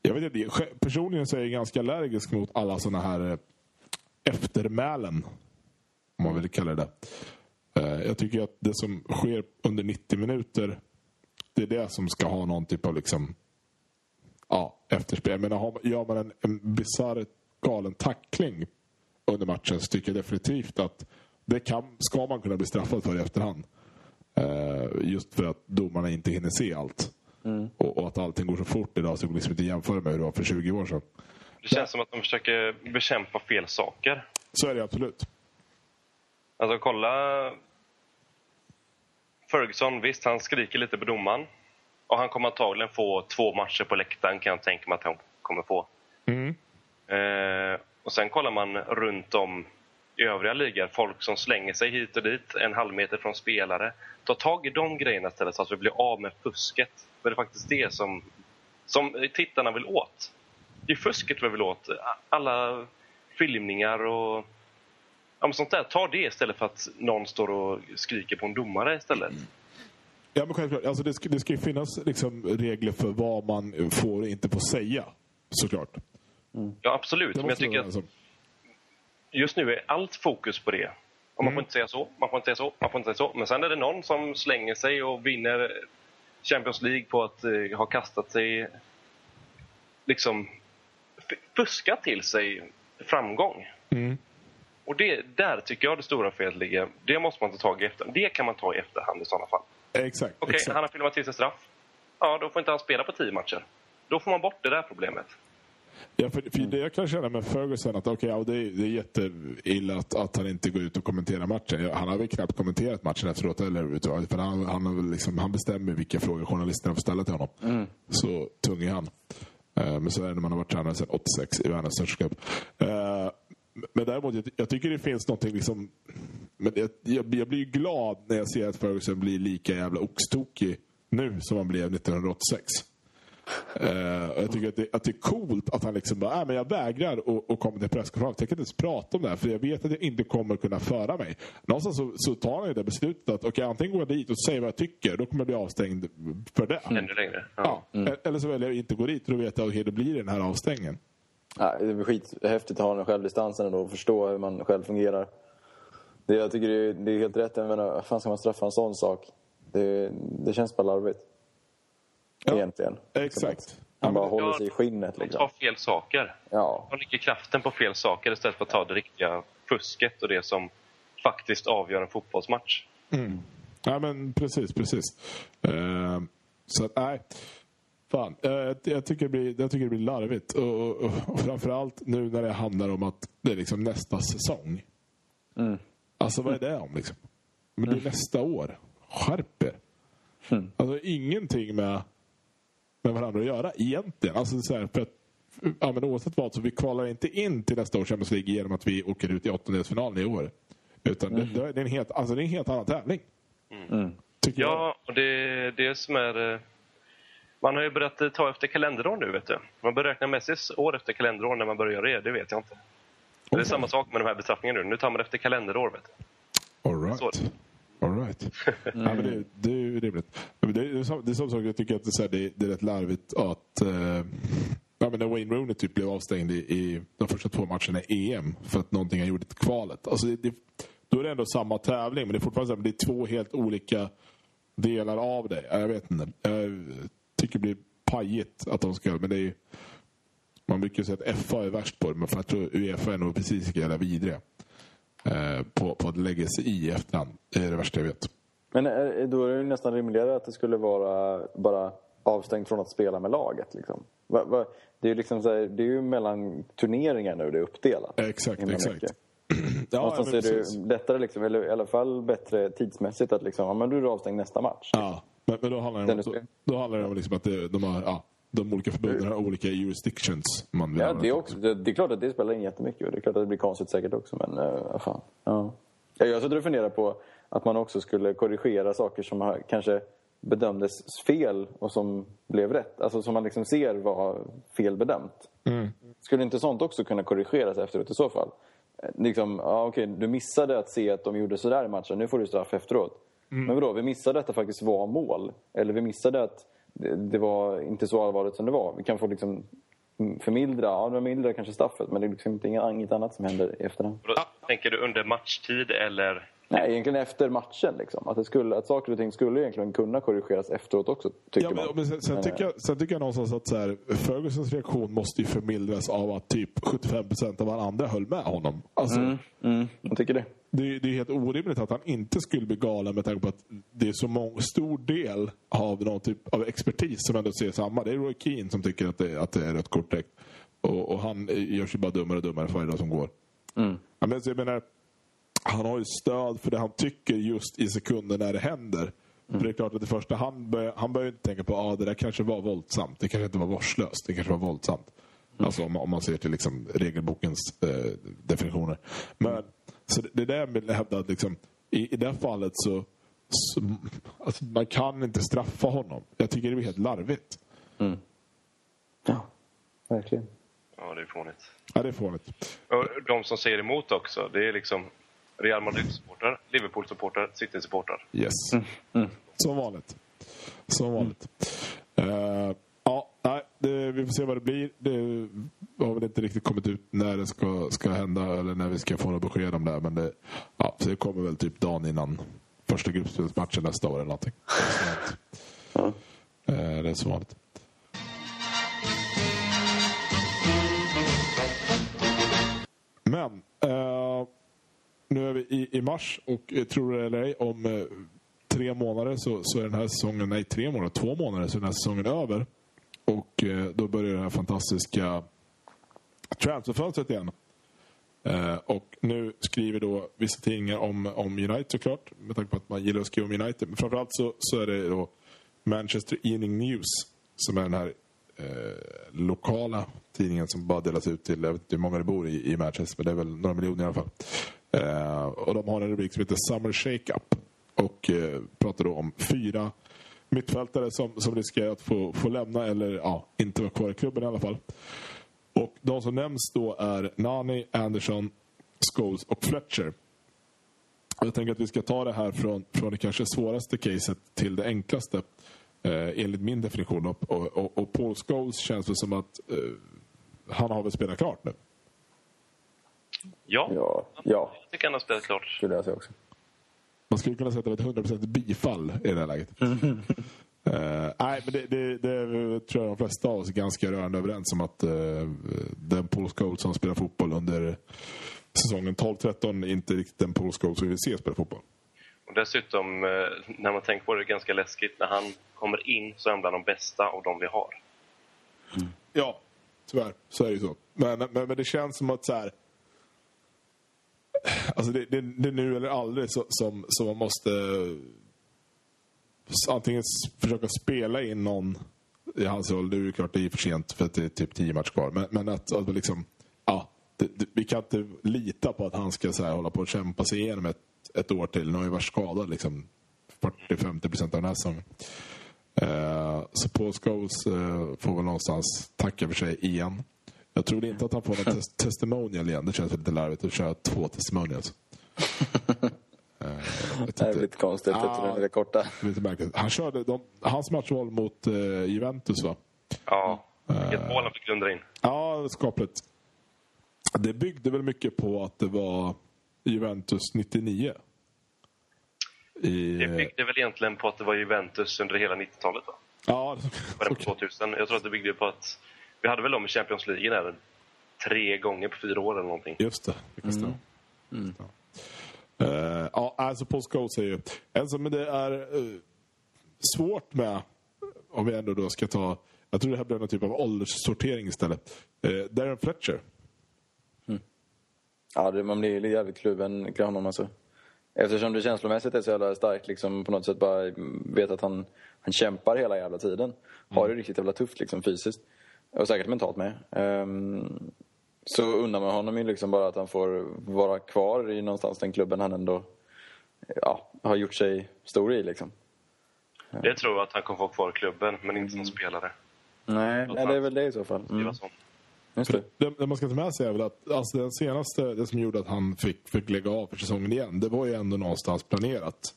A: Jag vet inte, personligen så är jag ganska allergisk mot alla såna här eh, eftermälen. Om man vill kalla det eh, Jag tycker att det som sker under 90 minuter det är det som ska ha någon typ av liksom ja, efterspel. Jag menar, gör man en, en bisarr galen tackling under matchen så tycker jag definitivt att det kan, ska man kunna bli straffad för i efterhand. Eh, just för att domarna inte hinner se allt. Mm. Och, och, att allting går så fort idag så går det liksom inte jämföra med hur det var för 20 år sedan.
C: Det känns som att de försöker bekämpa fel saker.
A: Så är det absolut.
C: Alltså kolla... Ferguson, visst han skriker lite på domaren. Och han kommer antagligen få två matcher på läktaren kan jag tänka mig att han kommer få. Mm. Eh, och sen kollar man runt om övriga ligor. Folk som slänger sig hit och dit, en halv meter från spelare. Ta tag i de grejerna istället så att vi blir av med fusket. För det är faktiskt det som, som tittarna vill åt. Det är fusket vi vill åt. Alla filmningar och ja, sånt där. Ta det istället för att någon står och skriker på en domare istället.
A: Ja, men självklart. Alltså det, ska, det ska ju finnas liksom regler för vad man får och inte får säga. Såklart.
C: Mm. Ja, absolut. Men jag tycker att just nu är allt fokus på det. Och man får mm. inte säga så, man får inte säga så, man får inte säga så. Men sen är det någon som slänger sig och vinner Champions League på att uh, ha kastat sig, liksom fuskat till sig framgång. Mm. Och det, där tycker jag det stora felet ligger. Det måste man ta tag i efter. Det kan man ta i efterhand i sådana fall.
A: Exakt.
C: Okej, okay, han har filmat till sig straff. Ja, då får inte han spela på tio matcher. då får man bort det där problemet.
A: Ja, för, för det jag kan känna med Ferguson att okay, ja, det, är, det är jätteilla att, att han inte går ut och kommenterar matchen. Han har väl knappt kommenterat matchen efteråt eller överhuvudtaget. För han, han, liksom, han bestämmer vilka frågor journalisterna får ställa till honom.
B: Mm.
A: Så tung är han. Uh, men så är det när man har varit tränare sedan 86 i världens mästerskap. Uh, men däremot, jag, jag, tycker det finns någonting liksom... Men jag, jag, jag blir glad när jag ser att Ferguson blir lika jävla oxtokig nu som han blev 1986. Uh, jag tycker att det, att det, är coolt att han liksom bara, äh, men jag vägrar att komma till presskonferens. Jag kan inte ens prata om det här för jag vet att jag inte kommer kunna föra mig. Någonstans så, så tar han ju det beslutet att okay, antingen går jag dit och säger vad jag tycker, då kommer jag bli avstängd för det.
C: Ännu längre.
A: Ja. ja. Mm. Eller så väljer jag att inte gå dit och då vet jag att okay, då blir det den här avstängningen.
B: Ja, det är skithäftigt att ha den självdistansen och förstå hur man själv fungerar. Det, jag tycker det är, det är helt rätt. Jag menar, vad fan ska man straffa en sån sak? Det, det känns bara larvigt. Ja, Egentligen.
A: Exakt.
B: Han bara håller sig i skinnet.
C: Liksom. tar fel saker.
B: Ja.
C: Man lägger kraften på fel saker istället för att ta det riktiga fusket och det som faktiskt avgör en fotbollsmatch.
A: Mm. Ja, men precis, precis. Uh, så att, nej. Fan, jag, jag, tycker det blir, jag tycker det blir larvigt. Och, och, och framförallt nu när det handlar om att det är liksom nästa säsong.
B: Mm.
A: Alltså vad är det om liksom? Men det är mm. nästa år. Skärp er. Mm. Alltså ingenting med, med varandra att göra egentligen. Alltså så här, för att, ja, men oavsett vad så vi kvalar inte in till nästa års Champions League genom att vi åker ut i åttondelsfinalen i år. Utan mm. det, det, är en helt, alltså det är en helt annan tävling.
B: Mm.
C: ja, och det är det som är eh, man har ju börjat ta efter kalenderår nu, vet du. Man börjar räkna Messis år efter kalenderår när man börjar göra det, det vet jag inte. Okay. Det är samma sak med de här bestraffningarna nu. Nu tar man efter kalenderår, vet du.
A: All right. Så. All right. mm. ja, men det, det är ju rimligt. Det, är, det är samma sak, jag tycker att det är, det, det är rätt larvigt att... Eh, ja, men när Wayne Rooney typ blev avstängd i, i de första två matcherna i EM för att någonting han gjorde i kvalet. Alltså det, då är det ändå samma tävling, men det är fortfarande så det är två helt olika delar av det. Jag vet inte. Jag tycker det blir pajigt att de ska... Men det är man brukar säga att FA är värst på det, men för jag tror Uefa är nog precis lika jävla vidriga på, på att lägga sig i efterhand. Det är det värsta jag vet.
B: Men är, då är det nästan rimligare att det skulle vara bara avstängt från att spela med laget. Liksom. Va, va, det, är ju liksom här, det är ju mellan turneringar nu det är uppdelat.
A: Exakt, exakt.
B: ja, Någonstans är det lättare, liksom, eller i alla fall bättre tidsmässigt att liksom, ja, men du är avstängd nästa match.
A: Ja, men, men då handlar det om, då, då handlar det om liksom att det, de har... Ja, de olika förbunden har olika jurisdictions man vill
B: ja, det är, också, det, det, är klart att det spelar in jättemycket och det är klart att det blir konstigt säkert också men uh, fan. Ja. Jag satt och funderade på att man också skulle korrigera saker som har, kanske bedömdes fel och som blev rätt. Alltså som man liksom ser var fel bedömt.
A: Mm.
B: Skulle inte sånt också kunna korrigeras efteråt i så fall? Eh, liksom, ja, okej, du missade att se att de gjorde sådär i matchen, nu får du straff efteråt. Mm. Men vadå, vi missade att det faktiskt var mål. Eller vi missade att det, det, var inte så allvarligt som det var. Vi kan få liksom förmildra, ja det mildrar kanske straffet men det är liksom inget annat som händer i efterhand.
C: Tänker du under matchtid eller
B: Nej, egentligen efter matchen. Liksom. Att, det skulle, att saker och ting skulle egentligen kunna korrigeras efteråt också, tycker
A: ja, men,
B: man.
A: Men sen, sen, tycker jag, sen tycker jag någonstans att så här, Fergusons reaktion måste ju förmildras av att typ 75% av alla andra höll med honom. Alltså,
B: mm, mm, jag tycker det.
A: Det, det är helt orimligt att han inte skulle bli galen med tanke på att det är så mång, stor del av någon typ av expertis som ändå ser samma. Det är Roy Keane som tycker att det, att det är rött kort direkt. Och, och, han gör sig bara dummare och dummare för varje dag som går.
B: Mm.
A: Ja, men, jag menar, han har ju stöd för det han tycker just i sekunden när det händer. Mm. För det är klart att det första han börjar, han börjar inte tänka på att ah, det där kanske var våldsamt. Det kanske inte var vårdslöst. Det kanske var våldsamt. Mm. Alltså om, om, man ser till liksom regelbokens eh, definitioner. Men så det, det är det jag vill hävda att liksom, i, i det fallet så, så alltså, man kan inte straffa honom. Jag tycker det blir helt larvigt.
B: Mm. Ja, verkligen.
C: Ja, det är fånigt.
A: Ja, det är fånigt.
C: Och de som säger emot också, det är liksom Real Madrid-supportrar, Liverpool-supportrar, City-supportrar.
A: Yes. Mm. Mm. Som vanligt. Som vanligt. Uh, ja, nej, det, vi får se vad det blir. Det har väl inte riktigt kommit ut när det ska, ska hända eller när vi ska få något besked om det. Men det, ja, det kommer väl typ dagen innan första gruppspelsmatchen nästa år eller någonting. Det är, det är som vanligt. Men uh, nu är vi i, i mars och eh, tror det eller ej, om eh, tre månader så, så är den här säsongen, nej tre månader, två månader så är den här säsongen över. Och eh, då börjar det här fantastiska transferfönstret igen. Eh, och nu skriver då vissa tidningar om, om United såklart, med tanke på att man gillar att skriva om United. Men framförallt så, så är det då Manchester Evening News som är den här eh, lokala tidningen som bara delas ut till, jag vet inte hur många det bor i, i Manchester, men det är väl några miljoner i alla fall. Eh, och de har en rubrik som heter Summer Shake-Up och eh, pratar då om fyra mittfältare som, som riskerar att få, få lämna eller ja, inte vara kvar i klubben i alla fall. Och de som nämns då är Nani, Anderson, Scholes och Fletcher. Jag tänker att vi ska ta det här från, från det kanske svåraste caset till det enklaste. Eh, enligt min definition. Och, och, och Paul Scholes känns det som att eh, han har väl spelat klart nu.
C: Ja,
B: Ja, ja,
C: jag tycker han har spelat klart.
B: skulle jag säga också.
A: Man skulle kunna säga att det var ett 100% bifall i det här läget. Eh, nej, men det, det, det tror jag de flesta av oss är ganska rörande överens om att uh, den Paul Scholes som spelar fotboll under säsongen 12-13 är inte riktigt den Paul Scholes vi vill se spela fotboll.
C: Och dessutom, eh, när man tänker på det, är det ganska läskigt. När han kommer in så är han bland de bästa av de vi har.
A: Ja, tyvärr. Så är det ju så. Men, men, men det känns som att så här... Alltså det, det, det är nu eller aldrig så, som, som man måste antingen försöka spela in någon i hans roll. Det är ju klart det är för sent för att det är typ tio matcher kvar. Men, men att, att liksom, ja, det, det, vi kan inte lita på att han ska så här, hålla på och kämpa sig igenom ett, ett år till. Nu har ju varit skadad liksom 40-50 procent av den här säsongen. Eh, så Paul Scholes eh, får väl någonstans tacka för sig igen. Jag tror inte att han får något tes- testimonial igen. Det känns lite larvigt att köra två testimonials. Eh,
B: Det är lite konstigt
A: Ja.
B: efter den lite korta.
A: Lite märkligt. Han körde de, hans matchval mot eh, Juventus va?
C: Ja, vilket mål han fick runda in.
A: Ja, skapligt. Det byggde väl mycket på att det var Juventus 99. I,
C: Det byggde väl egentligen på att det var Juventus under hela 90-talet va?
A: ja,
C: Början på 2000. Jag tror att det byggde på att vi hade väl dem i Champions League där tre gånger på fyra år eller någonting.
A: Just det, det kan stämma. Ja. Eh, ja, alltså Scholes är ju... Alltså, men det är eh, svårt med, om vi ändå då ska ta... Jag tror det här blir någon typ av ålderssortering istället. Uh, Darren Fletcher.
B: Ja, det, man blir jävligt kluven kring honom alltså. Eftersom det känslomässigt är så jävla starkt liksom på något sätt bara vet att han, han kämpar hela jävla tiden. Har det riktigt jävla tufft liksom fysiskt. Och säkert mentalt med. Ehm, så undrar man honom ju liksom bara att han får vara kvar i någonstans den klubben han ändå ja, har gjort sig stor i liksom.
C: Det tror jag att han kommer få kvar i klubben, men inte som spelare.
B: Nej, nej det är väl det i så fall. Mm. Just det.
A: Det, det man ska ta med sig är väl att alltså den senaste, det som gjorde att han fick, fick lägga av för säsongen igen, det var ju ändå någonstans planerat.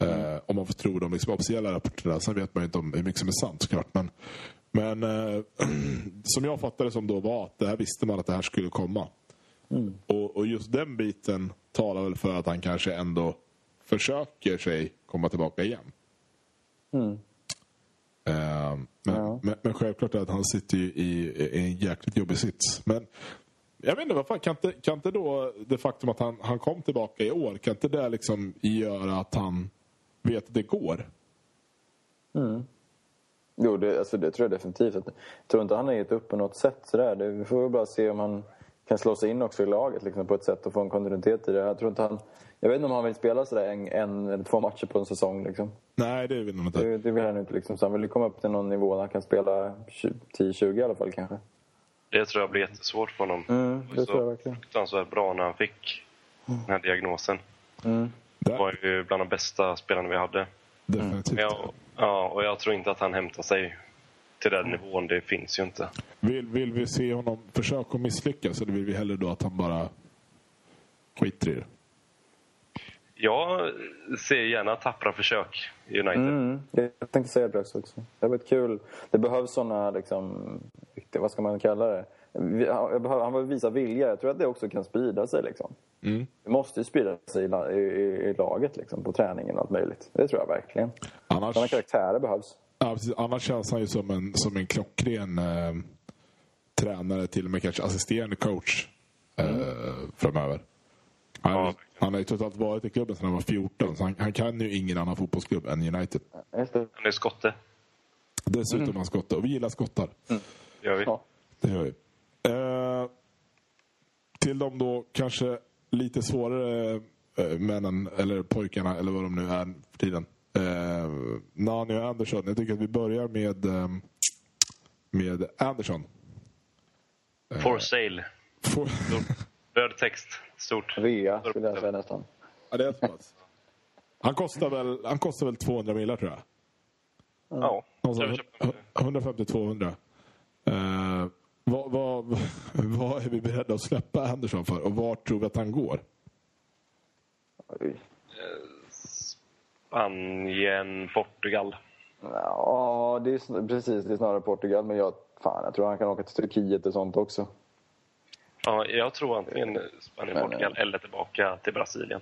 A: Eh, om man får tro de liksom, officiella rapporterna. Sen vet man ju inte om hur mycket som är sant såklart. Men, men eh, som jag fattade som då var att det här visste man att det här skulle komma. Och, och just den biten talar väl för att han kanske ändå försöker sig komma tillbaka igen.
B: Mm.
A: Eh, men,
B: Ja.
A: men, men självklart är att han sitter ju i, i en jäkligt jobbig sits. Men jag vet inte, vad fan, kan, inte, kan inte då det faktum att han, han kom tillbaka i år, kan inte det liksom göra att han vet att det går?
B: Jo, det, alltså det tror jag definitivt. Att, jag tror inte han har gett upp på något sätt. Sådär. Det, vi får väl bara se om han kan slå sig in också i laget liksom, på ett sätt och få en kontinuitet i det. Jag, tror inte han, jag vet inte om han vill spela sådär en, en eller två matcher på en säsong. Liksom.
A: Nej, det vill han inte.
B: Det, det vill han inte. Liksom. Så han vill komma upp till någon nivå där han kan spela 10-20 i alla fall kanske.
C: Det tror jag blir jättesvårt för honom.
B: Mm,
C: var
B: det
C: ju
B: tror jag
C: så
B: verkligen.
C: fruktansvärt bra när han fick den här diagnosen.
B: Mm.
C: Det var ju bland de bästa spelarna vi hade.
A: definitivt.
C: Men jag, ja, och jag tror inte att han hämtar sig till den nivån. Det finns ju inte.
A: Vill, vill vi se honom försöka att misslyckas eller vill vi hellre då att han bara skiter i det?
C: Jag ser gärna tappra försök i United.
B: Mm, jag tänkte säga det också. Det har varit kul. Det behövs såna, liksom, vad ska man kalla det? Han behöver- visa vilja. Jag tror att det också kan sprida sig. Liksom.
A: Mm.
B: Det måste ju sprida sig i, i, i, laget, liksom, på träningen och allt möjligt. Det tror jag verkligen.
A: Annars,
B: Sådana karaktärer behövs.
A: ja, precis, annars känns han ju som en, som en klockren eh, tränare, till och med kanske assisterande coach eh, framöver. Han,
C: Ja.
A: han har ju totalt varit i klubben sedan han var 14, så han, han kan ju ingen annan fotbollsklubb än United.
B: Just det.
C: Han är skotte.
A: Dessutom han skottar. Och vi gillar skottar.
C: Gör vi.
B: Ja.
A: Det gör vi. Eh, till de då kanske lite svårare eh, männen, eller pojkarna, eller vad de nu är för tiden. Eh, Nani och Andersson. Jag tycker att vi börjar med, eh, med Andersson.
C: For sale.
A: Får,
C: Röd text. Stort.
B: Rea skulle jag säga nästan.
A: ja, det är så pass. Han kostar väl, han kostar väl 200 millar tror jag.
C: Ja.
A: Alltså,
C: Jag köper det.
A: 150-200. Eh, vad, vad, vad är vi beredda att släppa Andersson för och vart tror vi att han går?
C: Spanien, Portugal.
B: Ja, det är precis. Det är snarare Portugal. Men jag, fan, jag tror han kan åka till Turkiet och sånt också.
C: Ja, jag tror antingen Spanien,
B: Men,
C: Portugal
B: eh,
C: eller tillbaka till Brasilien.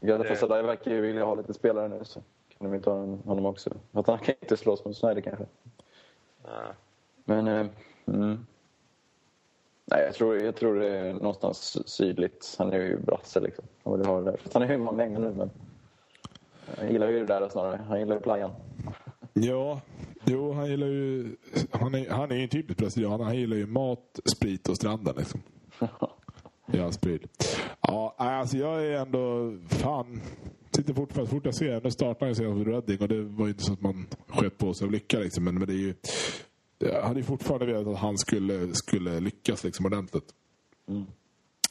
B: Galatasaray verkar ju vilja ha lite spelare nu. Så kan de inte ha honom också. Att han kan inte slåss mot Snyder kanske.
C: Ja.
B: Men... Eh, mm. Nej, jag tror, jag tror det är någonstans sydligt. Han är ju brasse liksom. Han vill ha det där. Han är hemma länge nu, men... Han gillar ju det där snarare. Han gillar ju playan.
A: Ja, jo, han gillar ju... Han är, han är ju en typisk brasilianare. Han gillar ju mat, sprit och stranden liksom. Ja, sprit. Ja, alltså jag är ändå... Fan. Sitter fortfarande, fort jag ser startade han ju senast med Reading och det var ju inte så att man sköt på sig av lycka liksom. Men, men det är ju... Jag hade fortfarande velat att han skulle, skulle lyckas liksom ordentligt.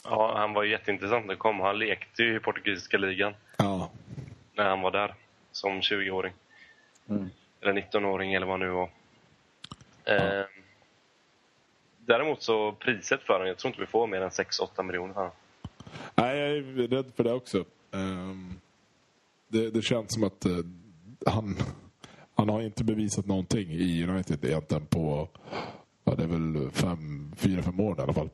C: ja, han var ju jätteintressant när det kom. Han lekte ju i portugisiska ligan
A: Ja.
C: när han var där som 20-åring.
B: Mm.
C: Eller 19-åring eller vad han nu var. Eh, däremot så priset för honom, jag tror inte vi får mer än 6-8 miljoner honom.
A: Nej, jag är rädd för det också. Ehm, det, det känns som att eh, han, han har inte bevisat någonting i United egentligen på ja, det är väl fem, fyra, fem år i alla fall.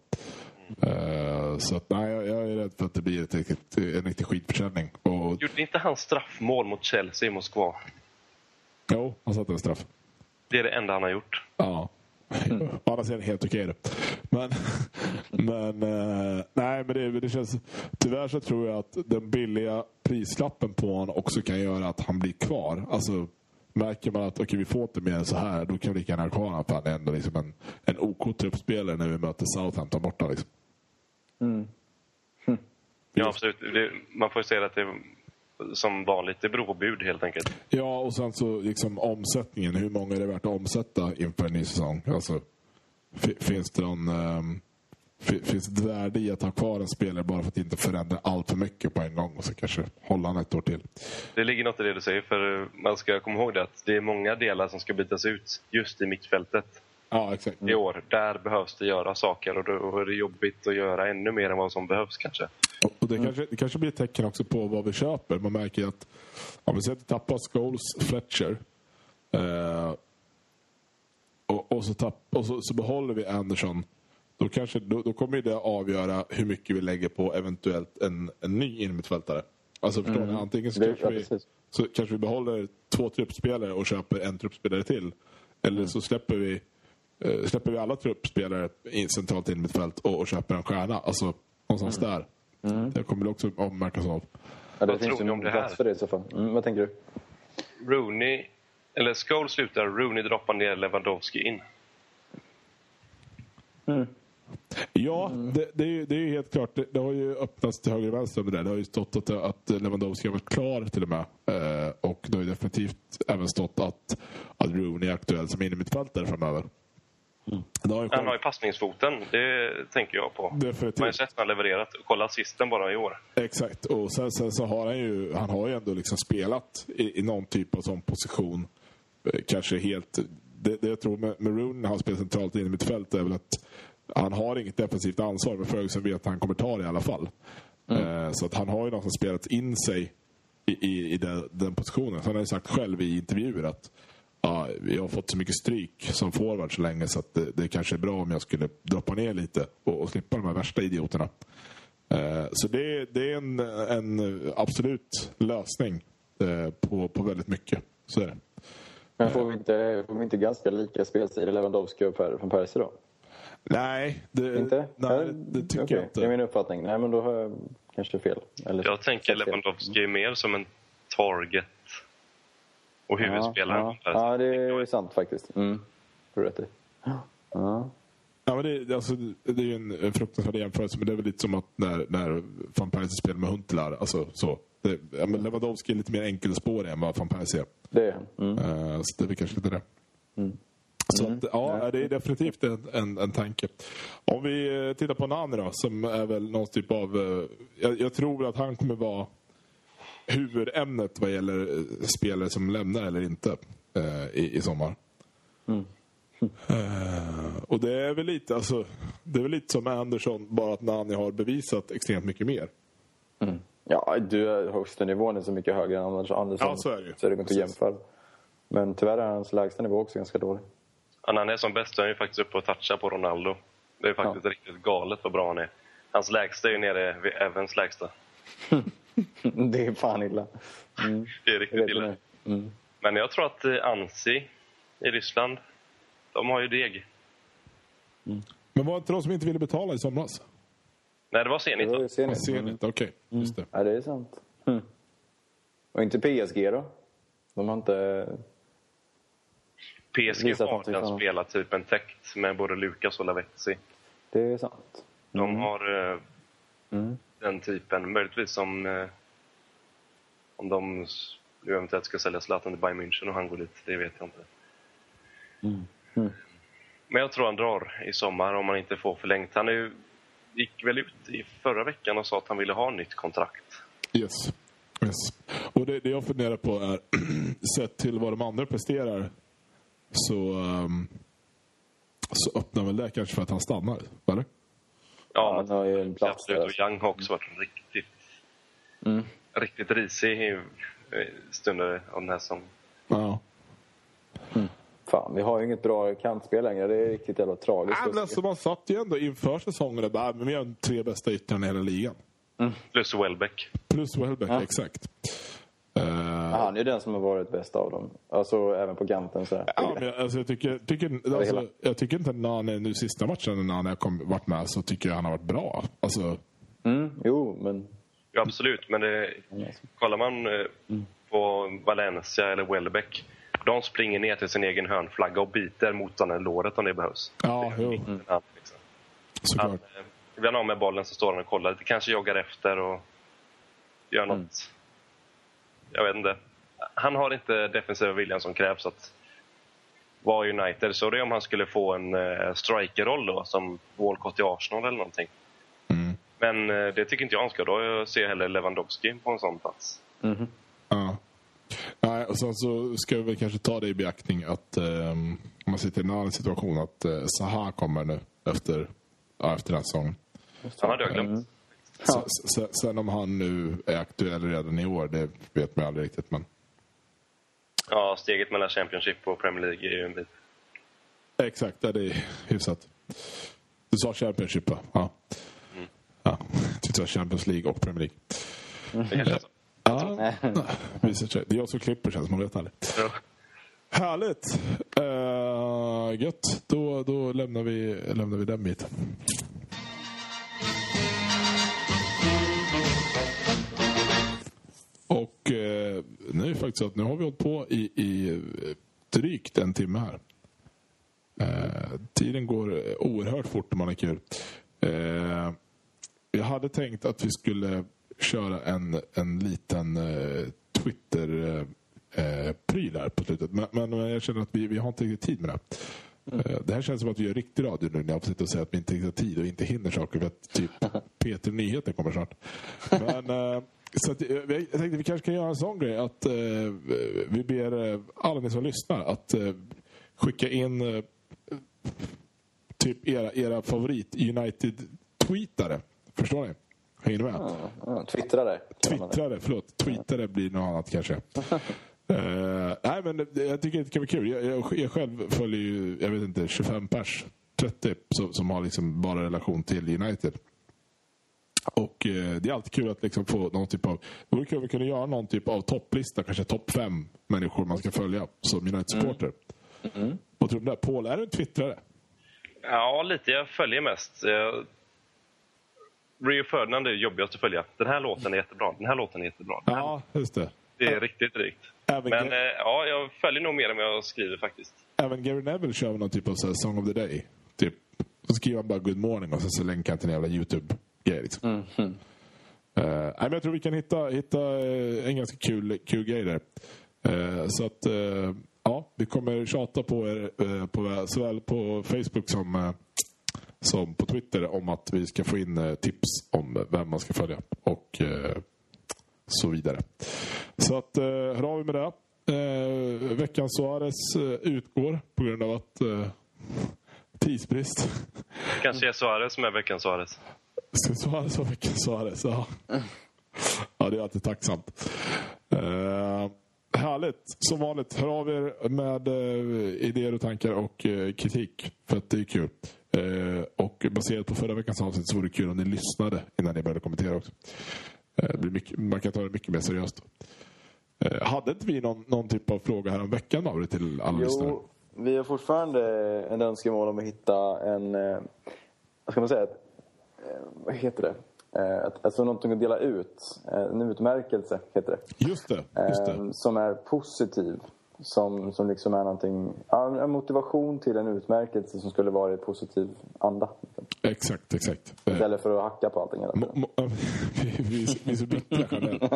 A: Eh, så att, nej, jag, jag är rädd för att det blir ett riktigt, en riktig skitförsäljning. Och,
C: Gjorde inte han straffmål mot Chelsea i Moskva?
A: jo, han satte en straff.
C: Det är det enda han har gjort.
A: Ja. Å andra sidan helt okej då. Men, men eh, nej, men det, det känns... Tyvärr så tror jag att den billiga prislappen på honom också kan göra att han blir kvar. Alltså, märker man att okej, vi får inte mer än så här, då kan vi lika gärna ha kvar honom. Han är ändå liksom en, en OK-truppspelare när vi möter Southampton borta. Liksom.
C: Ja, absolut. Det, man får ju säga att det är som vanligt, det beror på bud helt enkelt.
A: Ja, och sen så liksom omsättningen. Hur många är det värt att omsätta inför en ny säsong? Alltså, fi- finns det någon... fi- finns det ett värde i att ha kvar en spelare bara för att inte förändra allt för mycket på en gång och så kanske hålla han ett år till?
C: Det ligger något i det du säger, för man ska komma ihåg det att det är många delar som ska bytas ut just i mittfältet
A: Ja, exakt.
C: i år. Där behövs det göra saker och då är det jobbigt att göra ännu mer än vad som behövs kanske.
A: Och- det, kanske, det kanske blir ett tecken också på vad vi köper. Man märker att om vi säger att vi tappar Scholes, Fletcher eh, och, och, så, tapp, och så, så behåller vi Anderson. Då, kanske, då, då kommer ju det avgöra hur mycket vi lägger på eventuellt en, en ny innermittfältare. Alltså förstår ni? Antingen så
B: Det-
A: kanske,
B: ja,
A: vi, så kanske vi behåller två truppspelare och köper en truppspelare till. Eller så släpper vi, eh, släpper vi alla truppspelare in, centralt in i mittfält och, och köper en stjärna. Alltså någonstans där. Det kommer det också avmärkas av.
B: Ja, det
C: Vad
B: finns
C: tror
B: ju
C: ni om
B: någon
C: det här?
B: plats för det i så fall. Mm, vad tänker du?
C: Rooney, eller Scholes slutar, Rooney droppar ner Lewandowski in.
A: Ja, det, det, är ju, det är ju helt klart. Det, det har ju öppnats till höger och vänster med det. Det har ju stått att, att Lewandowski har varit klar till och med. Eh, och det har ju definitivt även stått att, att Rooney är aktuell som innermittfältare framöver. Det har ju
C: Han har ju passningsfoten, det tänker jag på. Man har ju
A: Definitivt.
C: sett när han levererat. Kolla assisten bara i år.
A: Exakt. Och sen, sen så har han ju, han har ju ändå liksom spelat i, i någon typ av sån position. Eh, Kanske helt... Det, det jag tror med, med Rooney när han spelar centralt in i mitt fält är väl att han har inget defensivt ansvar men Ferguson vet att han kommer ta det i alla fall. Eh, så att han har ju någonstans spelat in sig i, i, i den, den positionen. Så han har ju sagt själv i intervjuer att ja, jag har fått så mycket stryk som forward så länge så att det, det kanske är bra om jag skulle droppa ner lite och, och slippa de här värsta idioterna. Eh, Så det, det är en, en absolut lösning eh, på, på väldigt mycket. Så är det.
B: Men får vi inte, får vi inte ganska lika spelstil i Lewandowski och Per, från Percy då?
A: Nej, det,
B: Inte?
A: nej, det tycker
B: Okej,
A: jag inte.
B: Det är min uppfattning. Nej, men då har jag kanske fel. Eller
C: Jag tänker
B: fel.
C: Lewandowski är mer som en target och huvudspelaren.
B: Ja, ja. ja, det är sant faktiskt. Mm. Får rätt i. Ja.
A: Ja, men det, alltså, det är ju en, fruktansvärd jämförelse, men det är väl lite som att när, när van Persie spelar med Huntelaar. Alltså, så. Det, ja, men Lewandowski är lite mer enkelspårig än vad van Persie är.
B: Det är han. Mm.
A: Uh, så det är väl kanske lite det. Så att, ja, det är definitivt en, en, en tanke. Om vi eh, tittar på Nani då, som är väl någon typ av... eh, Jag, jag tror att han kommer vara huvudämnet vad gäller eh, spelare som lämnar eller inte eh, i, i sommar. Eh, och det är väl lite alltså, det är väl lite som med Andersson, bara att Nani har bevisat extremt mycket mer.
B: Ja, du, högsta nivån är så mycket högre än Anders Andersson.
A: Ja, så är det ju.
B: Så det går inte att jämföra. Men tyvärr är hans lägsta nivå också ganska dålig.
C: Ja, när han är som bäst är han ju faktiskt uppe och touchar på Ronaldo. Det är faktiskt riktigt galet vad bra han är. Hans lägsta är ju nere vid Evans lägsta.
B: det är fan illa. Mm.
C: Det är riktigt illa.
B: det. Mm.
C: Men jag tror att eh, Ansi i Ryssland, de har ju deg.
A: Men var det inte de som inte ville betala i somras?
C: Nej, det var
B: Det
C: Zenit.
B: var ju
C: va?
B: Zenit.
A: Zenit, okej. Just det.
B: Ja, det är sant. Mm. Och inte PSG då? De har inte...
C: PSG har den
B: för
C: spelartypen täckt med både Lukas och Lavetzi.
B: Det är sant.
C: De har eh,
B: Mm.
C: den typen. Möjligtvis som eh, om de nu eventuellt ska sälja Zlatan till Bayern München och han går dit, det vet jag inte.
B: Mm. Mm.
C: Men jag tror han drar i sommar om han inte får förlängt. Han är gick väl ut i förra veckan och sa att han ville ha nytt kontrakt.
A: Yes. yes. Och det, det jag funderar på är, sett till vad de andra presterar så, ehm, så öppnar väl det kanske för att han stannar, eller?
C: Ja,
B: han har ju en plats
C: absolut.
B: där,
C: Och. Young har också varit riktigt,
B: Mm.
C: riktigt risig i stunder av den här säsongen.
A: Ja.
B: Fan, vi har ju inget bra kantspel längre. Det är riktigt jävla tragiskt.
A: Äh, men alltså, man satt ju ändå inför säsongen och bara, "Äh, men vi har tre bästa yttrarna i hela ligan.
C: Plus Welbeck.
A: Plus Welbeck,
B: Ja.
A: exakt. Eh,
B: Han är ju den som har varit bäst av dem. Alltså även på kanten så.
A: Ja, men jag- alltså, jag, tycker, tycker, alltså, jag tycker inte att Nane, nu sista matchen när han har kom, varit med, så tycker jag han har varit bra. Alltså,
B: Mm, jo, men...
C: Ja, absolut. Men det, kollar man eh, på Valencia eller Welbeck. De springer ner till sin egen hörnflagga och biter motståndaren i låret om det behövs.
A: ja, jo,
C: Han, liksom. han,
A: såklart.
C: eh, ibland av med bollen så står han och kollar lite. Kanske joggar efter och gör något. Jag vet inte. Han har inte defensiva viljan som krävs att vara United. Så det är om han skulle få en uh, strikerroll då, som Walcott i Arsenal eller någonting.
A: Mm.
C: Men eh, det tycker inte jag han ska. Då jag ser hellre Lewandowski på en sån plats.
B: Mhm.
A: Ja. Nej, och sen så ska vi väl kanske ta det i beaktning att om man sitter i en annan situation att uh, Zaha kommer nu efter, ja, efter den här säsongen.
C: Han hade jag glömt.
B: Mm.
A: Sen, sen, sen om han nu är aktuell redan i år, det vet man aldrig riktigt. Men
C: Ja, steget mellan Championship och Premier League är ju en bit.
A: exakt, det är hyfsat. Du sa Championship, va? Ja. ja. Du sa Champions League och Premier League.
C: Det kanske är så.
A: Ja, visar sig. Det är jag som klipper känns man vet aldrig.
C: Ja.
A: Härligt! Uh, gött. Då, då lämnar, vi, lämnar vi den biten. Nu är det faktiskt så att nu har vi hållit på i, i eh, drygt en timme här. Eh, tiden går eh, oerhört fort när man är kul. Eh, jag hade tänkt att vi skulle köra en, en liten eh, Twitter eh, eh, här på slutet. Men, men jag känner att vi, vi har inte riktigt tid med det. Eh, Det här känns som att vi gör riktig radio nu när jag sitta och säga att vi inte riktigt har tid och inte hinner saker för att typ Peter Nyheter kommer snart. Men, eh, så att, eh, jag tänkte vi kanske kan göra en sån grej att eh, vi ber eh, alla ni som lyssnar att eh, skicka in eh, typ era, era favorit United-tweetare. Förstår ni? Hänger ni med?
B: Ja, ja, twittrare.
A: Twittrare, förlåt. Tweetare blir något annat kanske. Eh, nej, men jag tycker det kan vara kul. Jag, jag, jag själv följer ju, jag vet inte, 25 pers, 30 som, som har liksom bara relation till United. Och eh, det är alltid kul att liksom få någon typ av... Det vore kul om vi kunde göra någon typ av topplista, kanske topp fem människor man ska följa som United-supporter. Vad tror du om det? Paul, är du en twittrare?
C: Ja, lite. Jag följer mest. Eh, Rio Ferdinand är jobbigast att följa. Den här låten är jättebra. Den här låten är jättebra.
A: Ja, just det.
C: Det är riktigt drygt.
A: Även,
C: Men eh, ja, jag följer nog mer än jag skriver faktiskt.
A: även Gary Neville kör någon typ av så här Song of the Day. Typ. Så skriver han bara Good morning och sen så länkar han till en jävla YouTube-grej. Liksom.
B: Mm.
A: Eh, nej, men jag tror vi kan hitta, hitta eh, en ganska kul, kul grej där. Eh, så att, eh, ja, vi kommer tjata på er på, såväl på Facebook som, som på Twitter om att vi ska få in tips om vem man ska följa och så vidare. Så att, hör av er med det. Veckans Suarez utgår på grund av att tidsbrist.
C: Kanske är Suarez som är veckans Suarez.
A: Suarez vara veckans Suarez? Ja. ja, det är alltid tacksamt. Uh, härligt. Som vanligt, hör av er med uh, idéer och tankar och uh, kritik. För att det är kul. Och baserat på förra veckans avsnitt så vore det kul om ni lyssnade innan ni började kommentera också. Mycket, man kan ta det mycket mer seriöst. Hade inte vi någon, någon typ av fråga här om veckan Mauri till alla lyssnare?
B: Jo, vi har fortfarande en önskemål om att hitta en... Vad ska man säga? Ett, vad heter det? Eh, Alltså någonting att dela ut. Eh, En utmärkelse, heter det.
A: Just det. Just det.
B: Eh, Som är positiv. Som, som liksom är någonting... Ja, en motivation till en utmärkelse som skulle vara i positiv anda.
A: Exakt, exakt.
B: Istället för att hacka på allting
A: vi, vi är så bittra generellt.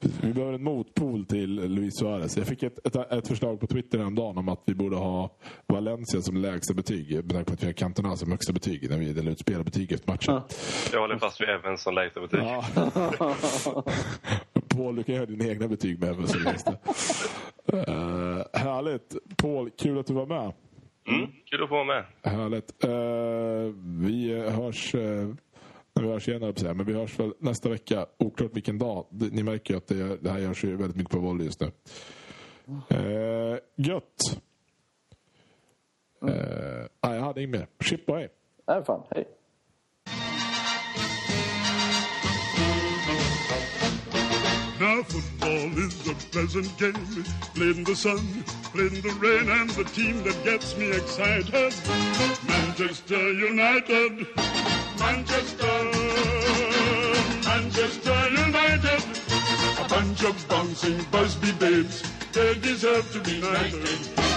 A: Vi behöver en motpol till Luis Suarez. Jag fick ett, ett, ett förslag på Twitter häromdagen om att vi borde ha Valencia som lägsta betyg. Med tanke på att vi har Cantona som högsta betyg när vi delar ut spelarbetyg efter matchen.
C: Jag håller fast vid Evans som lägsta betyg.
A: Ja. Paul, du kan göra dina egna betyg med mig. Uh, härligt. Paul, kul att du var med.
C: Mm, kul att få vara med.
A: Härligt. Eh, vi hörs eh, när vi hörs igen, jag men vi hörs väl nästa vecka. Oklart vilken dag. Ni märker ju att det, det här görs ju väldigt mycket på volley just nu. Uh, gött. Uh, jag hade inget mer. Chip och hej.
B: Nej, fan. Hej.
D: Now football is a pleasant game, played in the sun, played in the rain, and the team that gets me excited, Manchester United, Manchester, Manchester United, a bunch of bouncing Busby babes, they deserve to be knighted.